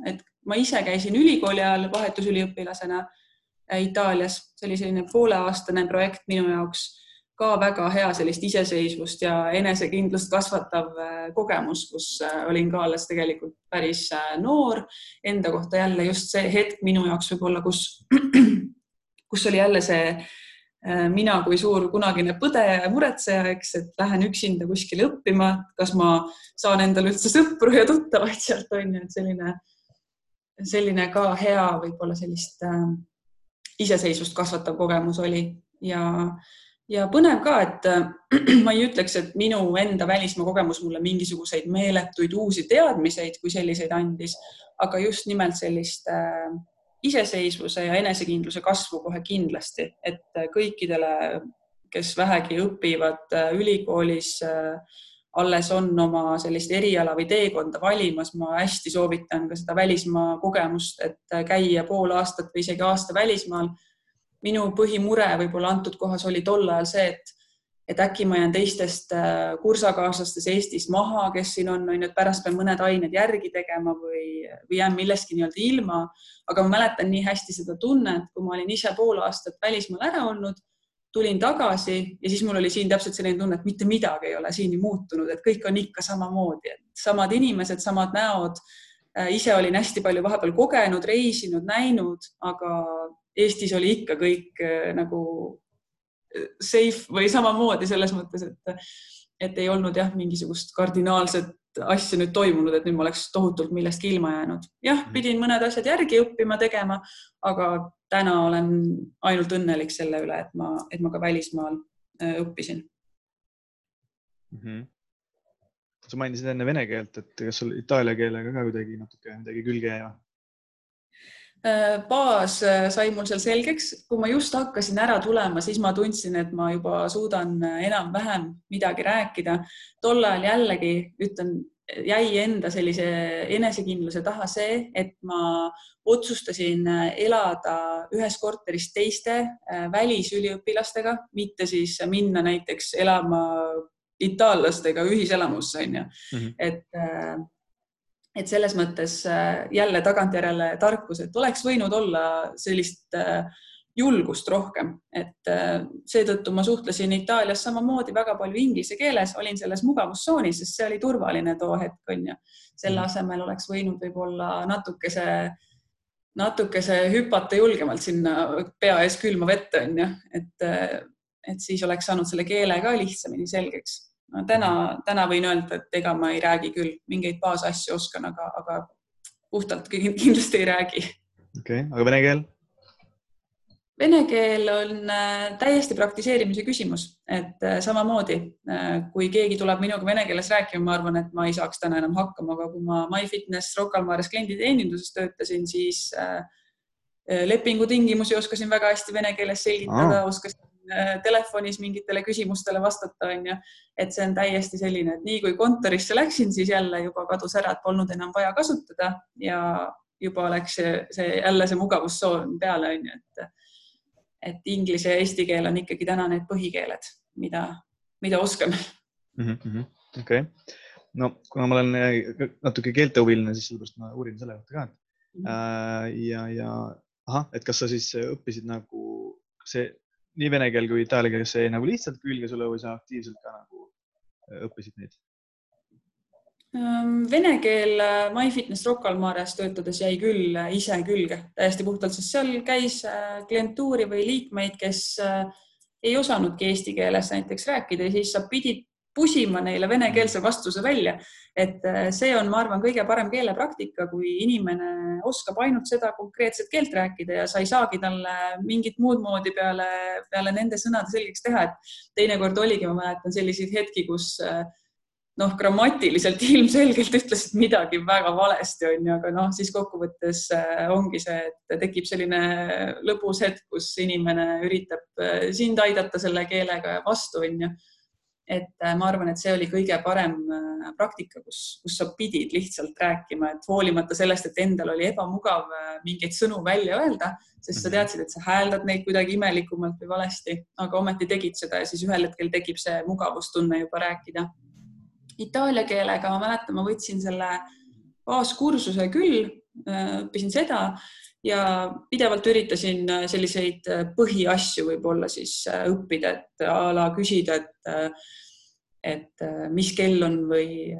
et ma ise käisin ülikooli ajal vahetusüliõpilasena äh, Itaalias, see oli selline pooleaastane projekt minu jaoks ka väga hea sellist iseseisvust ja enesekindlust kasvatav äh, kogemus, kus äh, olin ka alles tegelikult päris noor. Enda kohta jälle just see hetk minu jaoks võib-olla, kus, kus oli jälle see mina kui suur kunagine põdeja ja muretseja, eks, et lähen üksinda kuskile õppima, kas ma saan endale üldse sõpru ja tuttavaid sealt on ju, et selline selline ka hea võib-olla sellist äh, iseseisvust kasvatav kogemus oli. Ja, ja põnev ka, et äh, ma ei ütleks, et minu enda välismaa kogemus mulle mingisuguseid meeletuid uusi teadmiseid kui selliseid andis, aga just nimelt sellist äh, iseseisvuse ja enesekindluse kasvu kohe kindlasti, et kõikidele, kes vähegi õpivad äh, ülikoolis äh, alles on oma sellist eriala või teekonda valimas, ma hästi soovitan ka seda välismaa kogemust, et käia pool aastat või isegi aasta välismaal. minu põhimure võib-olla antud kohas oli tol ajal see, et, et äkki ma jään teistest äh, kursakaaslastest Eestis maha, kes siin on, on ju, et pärast pean mõned ained järgi tegema või, või jään millestki nii-öelda ilma. aga ma mäletan nii hästi seda tunnet, kui ma olin ise pool aastat välismaal ära olnud tulin tagasi ja siis mul oli siin täpselt selline tunne, et mitte midagi ei ole siin muutunud, et kõik on ikka samamoodi, et samad inimesed, samad näod. Äh, ise olin hästi palju vahepeal kogenud, reisinud, näinud, aga Eestis oli ikka kõik äh, nagu safe või samamoodi selles mõttes, et, et ei olnud jah, mingisugust kardinaalset asja nüüd toimunud, et nüüd ma oleks tohutult millestki ilma jäänud. jah, mhm. pidin mõned asjad järgi õppima, tegema, aga täna olen ainult õnnelik selle üle, et ma, et ma ka välismaal äh, õppisin mm. -hmm. sa mainisid enne vene keelt, et kas sul itaalia keelega ka kuidagi natuke midagi külge jäi või? Äh, baas äh, sai mul seal selgeks, kui ma just hakkasin ära tulema, siis ma tundsin, et ma juba suudan äh, enam-vähem midagi rääkida. tol ajal jällegi ütlen, jäi enda sellise enesekindluse taha see, et ma otsustasin elada ühes korteris teiste välisüliõpilastega, mitte siis minna näiteks elama itaallastega ühiselamusse onju mm. -hmm. et et selles mõttes äh, jälle tagantjärele tarkus, et oleks võinud olla sellist äh, julgust rohkem, et äh, seetõttu ma suhtlesin Itaalias samamoodi väga palju inglise keeles, olin selles mugavustsoonis, sest see oli turvaline too hetk onju. selle mhm. asemel oleks võinud võib-olla natukese, natukese hüpata julgemalt sinna pea ees külma vette onju, et, et siis oleks saanud selle keele ka lihtsamini selgeks no täna, täna võin öelda, et ega ma ei räägi küll, mingeid baasasju oskan, aga, aga puhtalt kindlasti ei räägi. okei okay,, aga vene keel? Vene keel on äh, täiesti praktiseerimise küsimus, et äh, samamoodi äh, kui keegi tuleb minuga vene keeles rääkima, ma arvan, et ma ei saaks täna enam hakkama, aga kui ma MyFitness Rocca al Mares klienditeeninduses töötasin, siis lepingutingimusi oskasin väga hästi vene keeles selgitada, oskasin Äh, telefonis mingitele küsimustele vastata, onju. et see on täiesti selline, et nii kui kontorisse läksin, siis jälle juba kadus ära, et polnud enam vaja kasutada ja juba läks see, see jälle see mugavustsoon peale, onju, et et inglise ja eesti keel on ikkagi täna need põhikeeled, mida, mida oskame mm -hmm.. okei no kuna ma olen äh, natuke keeltehuviline, siis sellepärast ma uurin selle kohta ka mm. -hmm. ja, ja ahah, et kas sa siis õppisid nagu see nii vene keel kui itaalia keel, kas see nagu lihtsalt külge sulle või sa aktiivselt ka nagu äh, õppisid neid? Ehm, vene keel MyFitness Rocca al Mares töötades jäi küll ise külge täiesti puhtalt, sest seal käis klientuuri või liikmeid, kes ei osanudki eesti keeles näiteks rääkida ja siis sa pidid pusima neile venekeelse vastuse välja. et see on, ma arvan, kõige parem keelepraktika, kui inimene oskab ainult seda konkreetset keelt rääkida ja sa ei saagi talle mingit muud moodi peale, peale nende sõnade selgeks teha, et teinekord oligi, ma mäletan selliseid hetki, kus äh, noh, grammatiliselt ilmselgelt ütlesid midagi väga valesti, onju, aga noh, siis kokkuvõttes äh, ongi see, et tekib selline lõbus hetk, kus inimene üritab äh, sind aidata selle keelega vastu, onju. Et äh, ma arvan, et see oli kõige parem praktika, kus, kus sa pidid lihtsalt rääkima, et hoolimata sellest, et endal oli ebamugav mingeid sõnu välja öelda, sest sa mhm. teadsid, et sa hääldad neid kuidagi imelikumalt või valesti, aga ometi tegid seda ja siis ühel hetkel tekib see mugavustunne juba rääkida itaalia keelega, ma mäletan, ma võtsin selle baaskursuse küll, äh, õppisin seda ja pidevalt üritasin äh, selliseid äh, põhiasju võib-olla siis õppida, et a la küsida, et, et mis kell on või,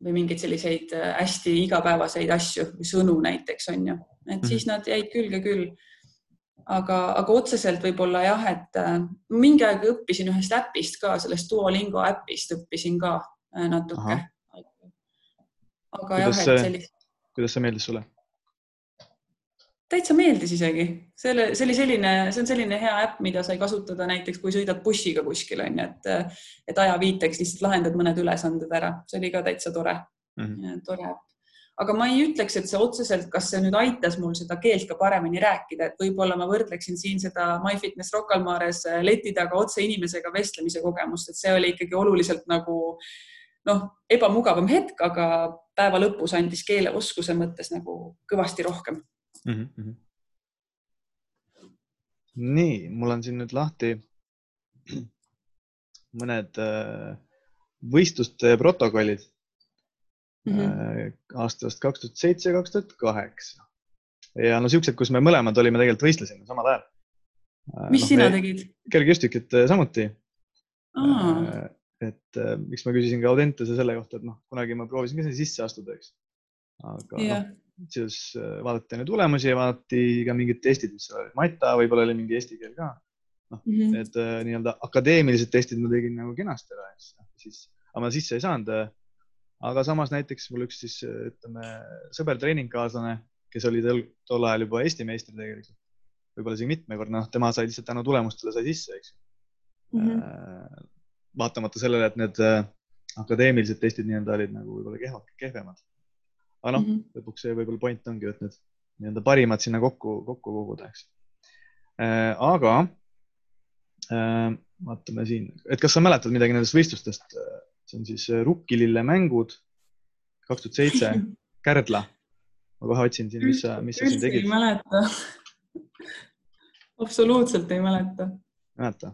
või mingeid selliseid hästi igapäevaseid asju sõnu näiteks on ju, et mm -hmm. siis nad jäid külge küll. aga, aga otseselt võib-olla jah, et mingi aeg õppisin ühest äpist ka, sellest Duolingo äpist õppisin ka Äh, natuke. aga kuidas jah, et sellist. kuidas see meeldis sulle? Täitsa meeldis isegi, selle, see oli selline, see on selline hea äpp, mida sai kasutada näiteks, kui sõidad bussiga kuskil on ju, et, et ajaviiteks lihtsalt lahendad mõned ülesanded ära, see oli ka täitsa tore mm, -hmm. tore äpp. aga ma ei ütleks, et see otseselt, kas see nüüd aitas mul seda keelt ka paremini rääkida, et võib-olla ma võrdleksin siin seda MyFitness Rocca al Mares leti taga otse inimesega vestlemise kogemust, et see oli ikkagi oluliselt nagu äh, noh, ebamugavam hetk, aga päeva lõpus andis keeleoskuse mõttes nagu kõvasti rohkem mm. -hmm. nii, mul on siin nüüd lahti mõned äh, võistluste protokollid mm -hmm. aastast kaks tuhat seitse, kaks tuhat kaheksa. ja no siuksed, kus me mõlemad olime tegelikult võistlesime samal ajal. mis no, sina tegid? kergejõustikut samuti et äh, miks ma küsisin ka Audentese selle kohta, et noh, kunagi ma proovisin ka sinna sisse astuda, eks. aga yeah. noh, siis äh, vaadati enne tulemusi ja vaadati ka mingid testid, mis seal olid, Mata, võib-olla oli mingi eesti keel ka. noh mm -hmm., need äh, nii-öelda akadeemilised testid ma tegin nagu kenasti ära, siis, aga ma sisse ei saanud. aga samas näiteks mul üks siis ütleme sõber, treeningkaaslane, kes oli tol, tol ajal juba Eesti meister tegelikult, võib-olla isegi mitmekordne, noh, tema sai lihtsalt tänu tulemustele sai sisse, eks mm. -hmm vaatamata sellele, et need äh, akadeemilised testid nii-öelda olid nagu võib-olla kehvemad. Aga noh mm -hmm., lõpuks see võib-olla point ongi, et need nii-öelda parimad sinna kokku, kokku koguda, eks äh,. aga äh, vaatame siin, et kas sa mäletad midagi nendest võistlustest? see on siis äh, Rukkilille mängud kaks tuhat seitse, Kärdla. ma kohe otsin siin, mis sa, mis sa siin tegid. ei mäleta absoluutselt ei mäleta. mäleta?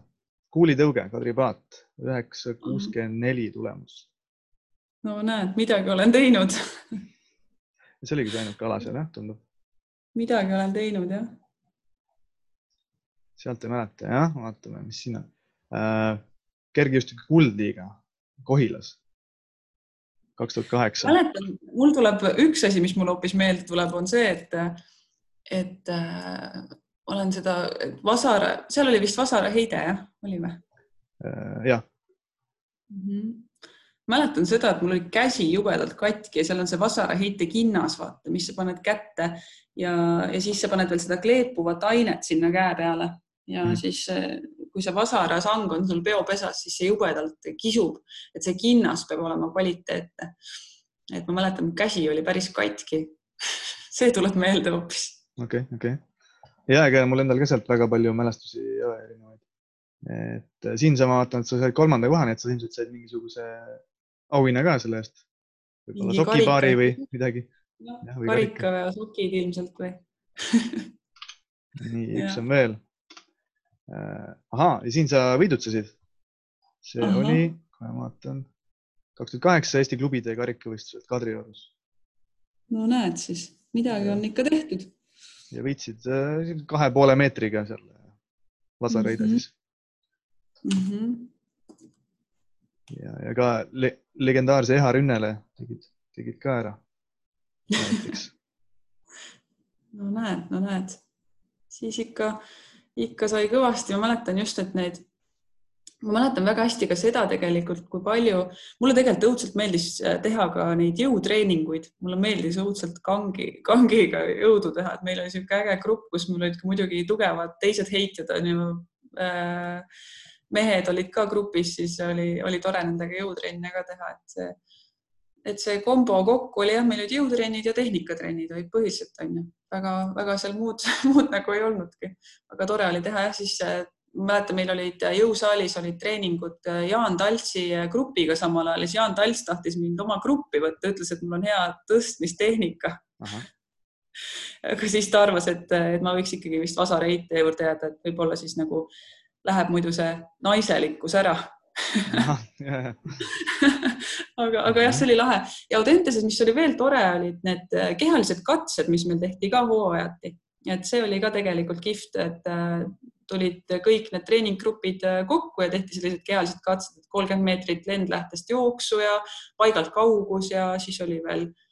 kuulitõuge, Kadri Paat, üheksa kuuskümmend neli tulemus. no näed, midagi olen teinud see oligi see ainuke ala seal jah, tundub. midagi olen teinud jah. sealt ei mäleta jah, vaatame, mis siin on äh,. kergejõustiku kuldliiga Kohilas, kaks tuhat kaheksa. mäletan, mul tuleb üks asi, mis mul hoopis meelde tuleb, on see, et, et äh, olen seda Vasara, seal oli vist Vasara heide jah, oli või? Äh, jah mm. -hmm. Mäletan seda, et mul oli käsi jubedalt katki ja seal on see Vasara heite kinnas, vaata, mis sa paned kätte ja, ja siis sa paned veel seda kleepuvat ainet sinna käe peale ja mm siis kui see Vasara sang on sul peopesas, siis see jubedalt kisub, et see kinnas peab olema kvaliteetne. et ma mäletan, käsi oli päris katki see tuleb meelde hoopis. okei okay,, okei okay ja, ega mul endal ka sealt väga palju mälestusi ei ole erinevaid. et äh, siinsama vaatan, et sa said kolmanda koha, nii et sa ilmselt said mingisuguse auhinna ka selle eest. võib-olla sokipaari või midagi no,. karika või sokid ilmselt või nii, üks on veel. äh,. ahaa, ja siin sa võidutsesid. see Aha. oli, kohe vaatan, kaks tuhat kaheksa Eesti klubide karikavõistlused Kadriorus. no näed siis, midagi on ikka tehtud. ja võitsid äh, kahe poole meetriga seal Vasareide mm -hmm. siis mm. -hmm. ja, ja ka le legendaarse Eha Rünnele tegid, tegid ka ära. No näed, no näed, siis ikka, ikka sai kõvasti, ma mäletan just, et need, ma mäletan väga hästi ka seda tegelikult, kui palju, mulle tegelikult õudselt meeldis äh, teha ka neid jõutreeninguid, mulle meeldis õudselt kangi, kangiga jõudu teha, et meil oli niisugune äge grupp, kus mul olid muidugi tugevad teised heitjad onju äh, mehed olid ka grupis, siis oli, oli tore nendega jõutrenne ka teha, et see et see kombo kokku oli jah, meil olid jõutrennid ja tehnikatrennid olid põhiliselt onju, väga-väga seal muud, muud nagu ei olnudki, aga tore oli teha jah, siis mäletan, meil olid jõusaalis olid treeningud Jaan Taltsi grupiga samal ajal, siis Jaan Talts tahtis mind oma gruppi võtta, ütles, et mul on hea tõstmistehnika. aga siis ta arvas, et, et ma võiks ikkagi vist vasareite juurde jääda, et võib-olla siis nagu läheb muidu see naiselikkus ära. Aga, aga jah, see oli lahe. Ja Audenteses, mis oli veel tore, olid need äh, kehalised katsed, mis meil tehti ka hooajati, et see oli ka tegelikult kihvt, et äh, tulid kõik need treeninggrupid äh, kokku ja tehti sellised kehalised katsed, et kolmkümmend meetrit lendlähtest jooksu ja paigalt kaugus ja siis oli veel Äh,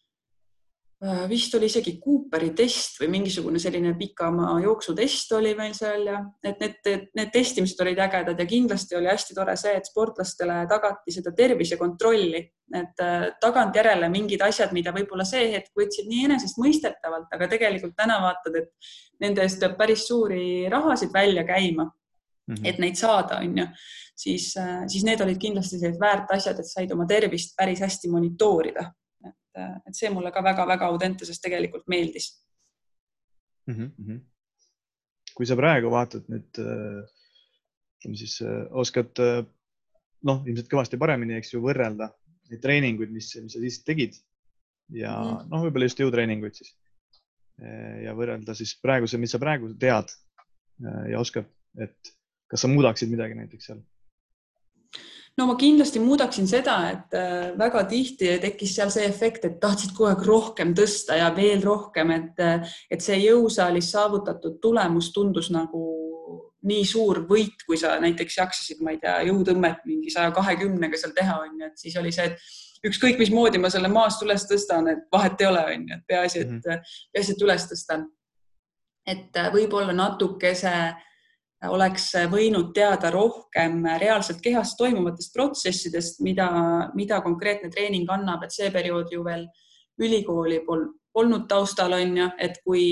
vist oli isegi Cooperi test või mingisugune selline pikamaa jooksutest oli meil seal ja et need, need testimised olid ägedad ja kindlasti oli hästi tore see, et sportlastele tagati seda tervisekontrolli, et äh, tagantjärele mingid asjad, mida võib-olla see hetk võtsid nii enesestmõistetavalt, aga tegelikult täna vaatad, et nende eest peab päris suuri rahasid välja käima Mm -hmm. et neid saada, on ju, siis, äh, siis need olid kindlasti sellised väärt asjad, et said oma tervist päris hästi monitoorida et see mulle ka väga-väga Audenteses tegelikult meeldis mm. -hmm. kui sa praegu vaatad nüüd, ütleme siis oskad noh, ilmselt kõvasti paremini, eks ju, võrrelda neid treeninguid, mis, mis sa siis tegid ja mm -hmm. noh, võib-olla just jõutreeninguid siis ja võrrelda siis praeguse, mis sa praegu tead ja oskad, et kas sa muudaksid midagi näiteks seal no ma kindlasti muudaksin seda, et äh, väga tihti tekkis seal see efekt, et tahtsid kogu aeg rohkem tõsta ja veel rohkem, et, äh, et see jõusaalis saavutatud tulemus tundus nagu nii suur võit, kui sa näiteks jaksasid, ma ei tea, jõutõmmet mingi saja kahekümnega seal teha, on ju, et siis oli see, et ükskõik mismoodi ma selle maast üles tõstan, et vahet ei ole, on ju, et peaasi, et -hmm. peaasi, et üles tõstan. et äh, võib-olla natukese äh, oleks võinud teada rohkem reaalselt kehas toimuvatest protsessidest, mida, mida konkreetne treening annab, et see periood ju veel ülikooli pol, polnud taustal, on ju, et kui,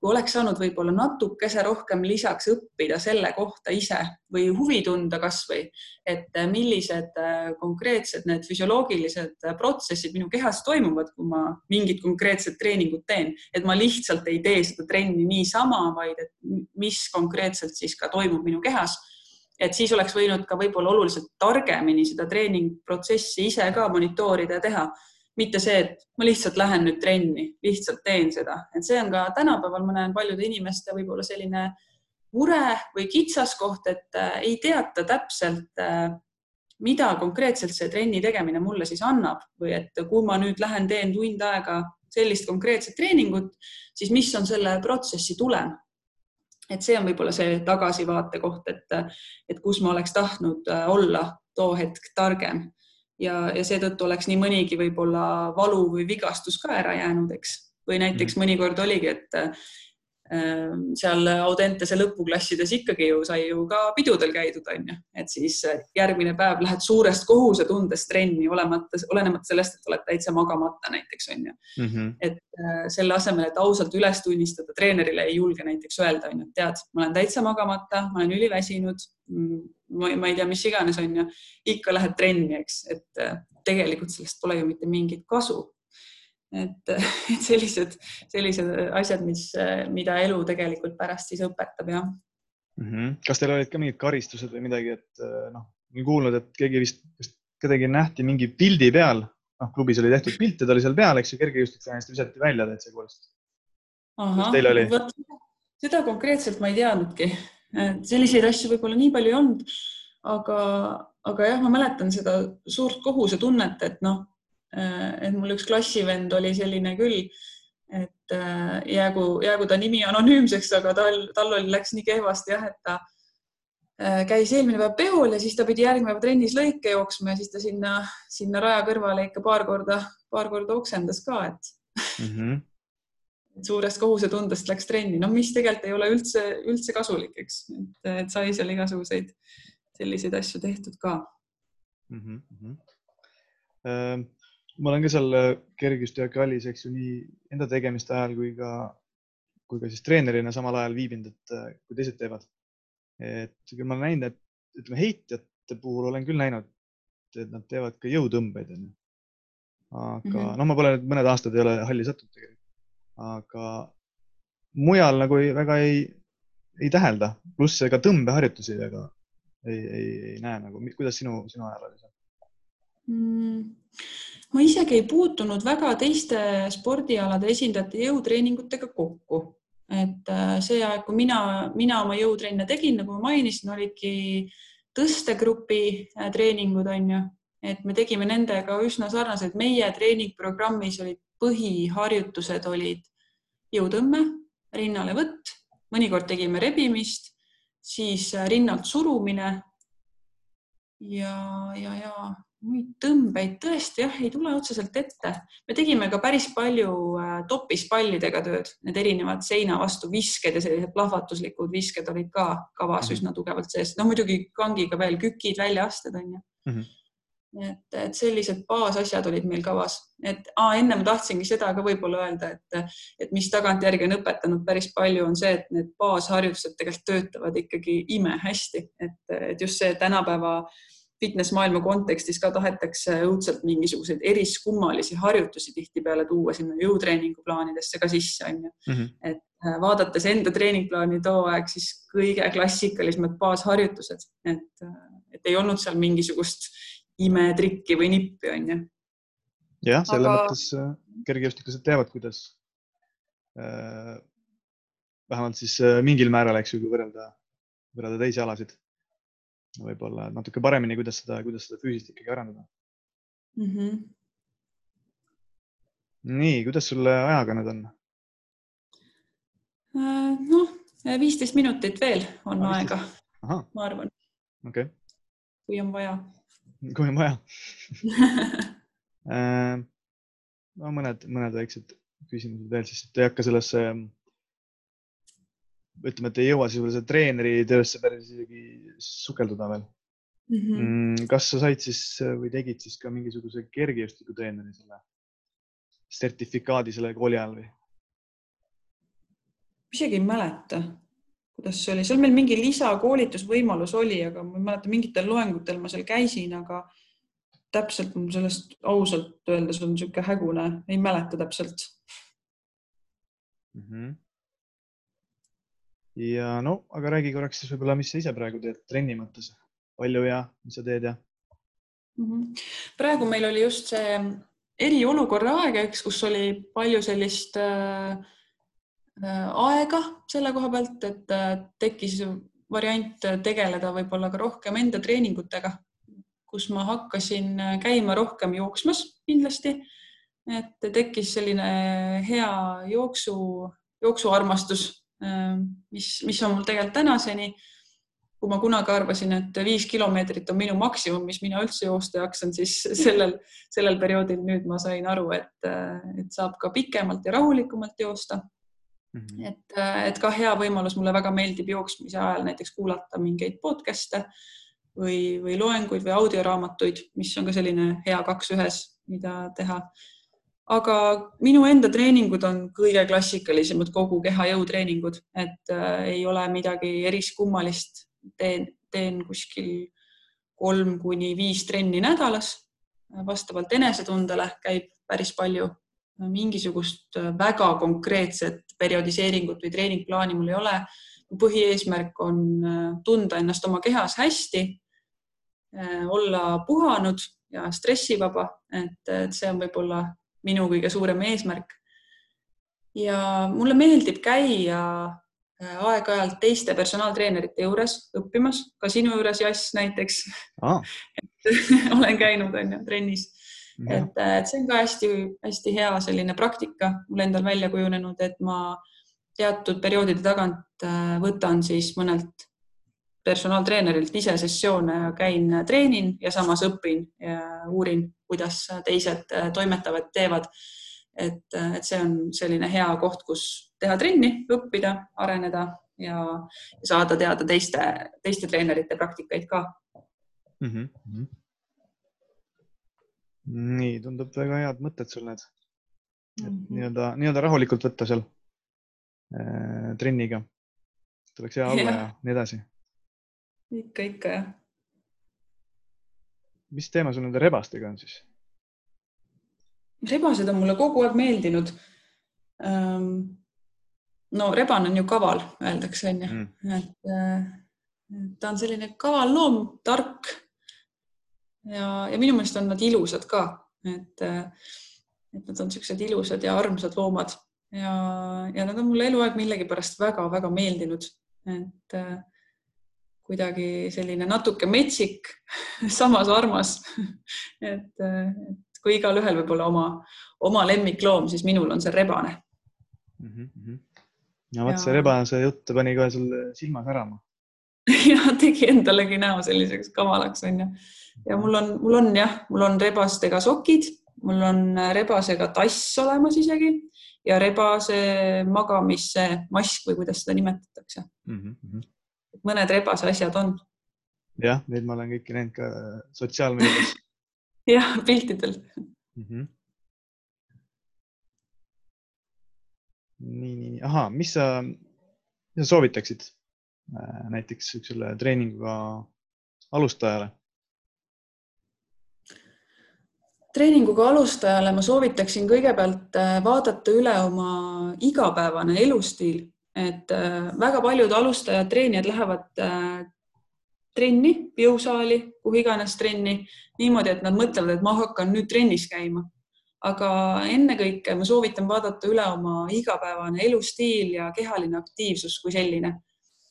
kui oleks saanud võib-olla natukese rohkem lisaks õppida selle kohta ise või huvi tunda kasvõi, et millised äh, konkreetsed need füsioloogilised protsessid minu kehas toimuvad, kui ma mingit konkreetset treeningut teen, et ma lihtsalt ei tee seda trenni niisama, vaid et mis konkreetselt siis ka toimub minu kehas. Et siis oleks võinud ka võib-olla oluliselt targemini seda treeningprotsessi ise ka monitoorida ja teha mitte see, et ma lihtsalt lähen nüüd trenni, lihtsalt teen seda, et see on ka tänapäeval, ma näen paljude inimeste võib-olla selline mure või kitsaskoht, et äh, ei teata täpselt, äh, mida konkreetselt see trenni tegemine mulle siis annab või et kui ma nüüd lähen, teen tund aega sellist konkreetset treeningut, siis mis on selle protsessi tulem? et see on võib-olla see tagasivaate koht, et, et kus ma oleks tahtnud äh, olla too hetk targem ja, ja seetõttu oleks nii mõnigi võib-olla valu või vigastus ka ära jäänud, eks. või näiteks mm. mõnikord oligi, et äh, seal Audentese lõpuklassides ikkagi ju sai ju ka pidudel käidud, onju, et siis järgmine päev lähed suurest kohusetundest trenni, olemata, olenemata sellest, et oled täitsa magamata näiteks onju mm. -hmm. et äh, selle asemel, et ausalt üles tunnistada, treenerile ei julge näiteks öelda, onju, et tead, ma olen täitsa magamata, ma olen üliväsinud mm, ma ei tea, mis iganes on ju, ikka lähed trenni, eks, et äh, tegelikult sellest pole ju mitte mingit kasu. et, et sellised, sellised asjad, mis, mida elu tegelikult pärast siis õpetab, jah mm. -hmm. kas teil olid ka mingid karistused või midagi, et äh, noh, olen kuulnud, et keegi vist, vist kedagi nähti mingi pildi peal, noh, klubis oli tehtud pilte, ta oli seal peal, eks ju, kergejõustikutest visati välja täitsa koolist. ahah, seda konkreetselt ma ei teadnudki selliseid asju võib-olla nii palju ei olnud, aga, aga jah, ma mäletan seda suurt kohusetunnet, et noh, et mul üks klassivend oli selline küll, et jäägu, jäägu ta nimi anonüümseks, aga tal, tal oli, läks nii kehvasti jah, et ta Äh, käis eelmine päev peol ja siis ta pidi järgmine päev trennis lõike jooksma ja siis ta sinna, sinna raja kõrvale ikka paar korda, paar korda oksendas ka, et mm. -hmm. Suurest kohusetundest läks trenni, no mis tegelikult ei ole üldse, üldse kasulik, eks, et, sai seal igasuguseid selliseid asju tehtud ka mm. -hmm. Uh, ma olen ka seal äh, kergejõustikuhallis, eks ju, nii enda tegemiste ajal kui ka, kui ka siis treenerina samal ajal viibinud, et kui teised teevad et küll ma olen näinud, et ütleme heitjate puhul olen küll näinud, et nad teevad ka jõutõmbeid onju. aga mm -hmm. noh, ma pole nüüd mõned aastad ei ole halli sattunud tegelikult, aga mujal nagu ei, väga ei, ei tähelda, pluss ega tõmbeharjutusi väga ei, ei, ei näe nagu, kuidas sinu, sinu ajal oli seal mm.? ma isegi ei puutunud väga teiste spordialade esindajate jõutreeningutega kokku et äh, see aeg, kui mina, mina oma jõutrenne tegin, nagu ma mainisin, olidki tõstegrupi äh, treeningud, on ju, et me tegime nendega üsna sarnaselt. meie treeningprogrammis olid põhiharjutused olid jõutõmme, rinnalevõtt, mõnikord tegime rebimist, siis äh, rinnalt surumine ja, ja, ja muid tõmbeid tõesti jah, ei tule otseselt ette. me tegime ka päris palju äh, topispallidega tööd, need erinevad seina vastu visked ja sellised plahvatuslikud visked olid ka kavas mm -hmm. üsna tugevalt sees. no muidugi kangiga veel kükid, väljaasted on ju mm. -hmm et, et sellised baasasjad olid meil kavas, et aa, enne ma tahtsingi seda ka võib-olla öelda, et, et mis tagantjärgi on õpetanud päris palju, on see, et need baasharjutused tegelikult töötavad ikkagi imehästi, et, et just see tänapäeva äh, fitness-maailma kontekstis ka tahetakse õudselt mingisuguseid eriskummalisi harjutusi tihtipeale tuua sinna jõutreeningu plaanidesse ka sisse, onju mm. -hmm. et äh, vaadates enda treeningplaani too aeg, siis kõige klassikalisemad baasharjutused, et, äh, et ei olnud seal mingisugust imetrikki või nippi, onju. jah, selles Aga... mõttes äh, kergejõustiklased teavad, kuidas äh, vähemalt siis äh, mingil määral, eks ju, kui võrrelda, võrrelda teisi alasid võib-olla natuke paremini, kuidas seda, kuidas seda füüsist ikkagi arendada mm. -hmm. nii, kuidas sul ajaga nüüd on? Äh, noh, viisteist minutit veel on ah, aega, ma arvan. okei okay.. kui on vaja. Kui on vaja äh, no mõned, mõned väiksed küsimused veel, siis ei hakka sellesse ütleme, et ei jõua sisuliselt treeneri töösse päris isegi sukelduda veel mhm. mm. -hmm. kas sa said siis või tegid siis ka mingisuguse kergejõustiku treeneri selle sertifikaadi selle kooli ajal või? isegi ei mäleta, kuidas see oli, seal meil mingi lisakoolitusvõimalus oli, aga ma ei mäleta, mingitel loengutel ma seal käisin, aga täpselt mul sellest ausalt öeldes on niisugune hägune, ei mäleta täpselt mm. -hmm ja no, aga räägi korraks siis võib-olla, mis sa ise praegu teed trenni mõttes, palju ja mis sa teed ja mm? -hmm. praegu meil oli just see eriolukorra aeg, eks, kus oli palju sellist äh, aega selle koha pealt, et äh, tekkis variant tegeleda võib-olla ka rohkem enda treeningutega, kus ma hakkasin käima rohkem jooksmas kindlasti. et tekkis selline hea jooksu, jooksuarmastus mis, mis on mul tegelikult tänaseni. kui ma kunagi arvasin, et viis kilomeetrit on minu maksimum, mis mina üldse joosta jaksan, siis sellel, sellel perioodil nüüd ma sain aru, et, et saab ka pikemalt ja rahulikumalt joosta mm. -hmm. et, et ka hea võimalus, mulle väga meeldib jooksmise ajal näiteks kuulata mingeid podcast'e või, või loenguid või audioraamatuid, mis on ka selline hea kaks ühes, mida teha aga minu enda treeningud on kõige klassikalisemad kogu keha jõutreeningud, et äh, ei ole midagi eriskummalist. teen, teen kuskil kolm kuni viis trenni nädalas. vastavalt enesetundele käib päris palju. mingisugust väga konkreetset perioodiseeringut või treeningplaani mul ei ole. põhieesmärk on äh, tunda ennast oma kehas hästi, äh, olla puhanud ja stressivaba, et, et see on võib-olla minu kõige suurem eesmärk. ja mulle meeldib käia aeg-ajalt teiste personaaltreenerite juures õppimas, ka sinu juures, Jass näiteks ah. olen käinud, on ju, trennis. Et, et see on ka hästi-hästi hea selline praktika mul endal välja kujunenud, et ma teatud perioodide tagant võtan siis mõnelt personaaltreenerilt ise sessioone ja käin, treenin ja samas õpin ja uurin, kuidas teised toimetavad, teevad. et, et see on selline hea koht, kus teha trenni, õppida, areneda ja saada teada teiste, teiste treenerite praktikaid ka mm. -hmm. Nii, tundub väga head mõtted sul need. et mm -hmm. nii-öelda, nii-öelda rahulikult võtta seal äh, trenniga. tuleks hea olla ja, nii edasi ikka, ikka jah. mis teema sul nende rebastega on siis? rebased on mulle kogu aeg meeldinud. Ehm, no rebane on ju kaval, öeldakse onju mm., et ta on selline kaval loom, tark. Ja, ja minu meelest on nad ilusad ka, et, et nad on siuksed ilusad ja armsad loomad ja, ja nad on mulle eluaeg millegipärast väga-väga meeldinud, et kuidagi selline natuke metsik, samas armas. et, et kui igalühel võib olla oma, oma lemmikloom, siis minul on see rebane mm. -hmm. ja vot see rebase jutt pani kohe sul silma särama ja tegi endalegi näo selliseks kavalaks onju. Ja mul on, mul on jah, mul on rebastega sokid, mul on rebasega tass olemas isegi ja rebase magamismask või kuidas seda nimetatakse mm. -hmm mõned rebase asjad on. jah, neid ma olen kõiki näinud ka sotsiaalmeedias jah, piltidel mm. -hmm. nii, nii, ahaa, mis sa, mis sa soovitaksid äh, näiteks niisugusele treeninguga alustajale? Treeninguga alustajale ma soovitaksin kõigepealt äh, vaadata üle oma igapäevane elustiil et äh, väga paljud alustajad, treenijad lähevad äh, trenni, jõusaali, kuhu iganes trenni niimoodi, et nad mõtlevad, et ma hakkan nüüd trennis käima. aga ennekõike ma soovitan vaadata üle oma igapäevane elustiil ja kehaline aktiivsus kui selline.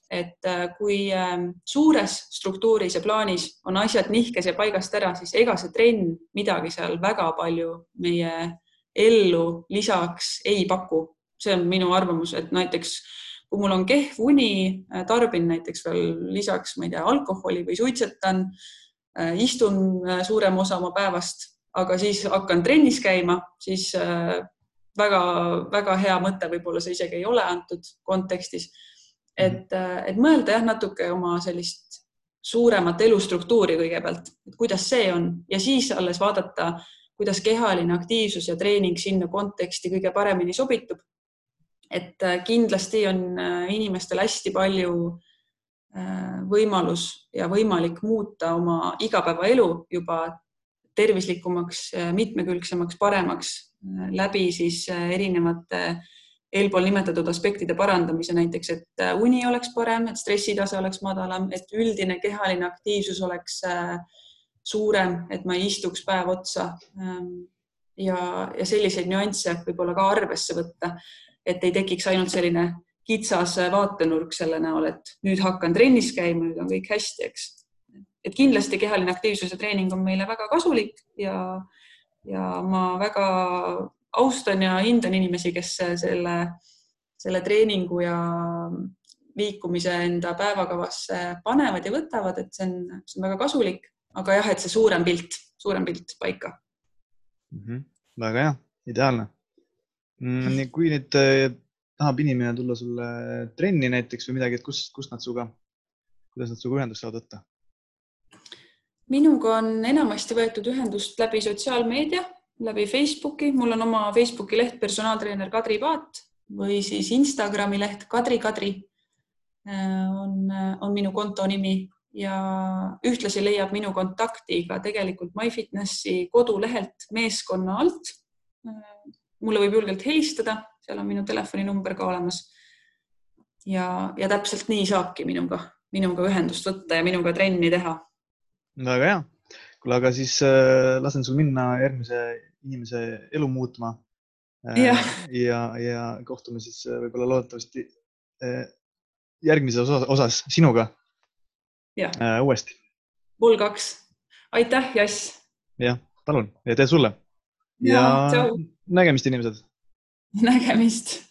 Et äh, kui ähm, suures struktuuris ja plaanis on asjad nihkes ja paigast ära, siis ega see trenn midagi seal väga palju meie ellu lisaks ei paku see on minu arvamus, et näiteks kui mul on kehv uni, äh, tarbin näiteks veel lisaks, ma ei tea, alkoholi või suitsetan, äh, istun suurema osa oma päevast, aga siis hakkan trennis käima, siis väga-väga hea mõte, võib-olla see isegi ei ole antud kontekstis. Et, et mõelda jah, natuke oma sellist suuremat elustruktuuri kõigepealt, et kuidas see on. Ja siis alles vaadata, kuidas kehaline aktiivsus ja treening sinna konteksti kõige paremini sobitub. Et äh, kindlasti on äh, inimestel hästi palju äh, võimalus ja võimalik muuta oma igapäevaelu juba tervislikumaks, mitmekülgsemaks, paremaks läbi siis erinevate eelpool nimetatud aspektide parandamise, näiteks et uni oleks parem, et stressitase oleks madalam, et üldine kehaline aktiivsus oleks suurem, et ma ei istuks päev otsa. Ähm, ja, ja selliseid nüansse võib-olla ka arvesse võtta et ei tekiks ainult selline kitsas vaatenurk selle näol, et nüüd hakkan trennis käima, nüüd on kõik hästi, eks. et kindlasti kehaline aktiivsuse treening on meile väga kasulik ja, ja ma väga austan ja hindan inimesi, kes selle, selle treeningu ja liikumise enda päevakavasse panevad ja võtavad, et see on, see on väga kasulik, aga jah, et see suurem pilt, suurem pilt paika mm. -hmm. väga hea, ideaalne mm,. kui nüüd äh, tahab inimene tulla sulle trenni näiteks või midagi, et kust, kust nad sinuga, kuidas nad sinuga ühendust saavad võtta? minuga on enamasti võetud ühendust läbi sotsiaalmeedia, läbi Facebooki, mul on oma Facebooki leht personaaltreener Kadri Paat või siis Instagrami leht Kadri Kadri äh, on, on minu konto nimi ja ühtlasi leiab minu kontakti ka tegelikult MyFitnessi kodulehelt meeskonna alt äh, mulle võib julgelt helistada, seal on minu telefoninumber ka olemas. ja, ja täpselt nii saabki minuga, minuga ühendust võtta ja minuga trenni teha. väga hea. kuule, aga siis äh, lasen sul minna järgmise inimese elu muutma äh,. ja, ja, ja kohtume siis äh, võib-olla loodetavasti äh, järgmises osas, osas sinuga uuesti. mul kaks. aitäh, Jass. jah, palun ja tere sulle. ja tšau, nägemist, inimesed. nägemist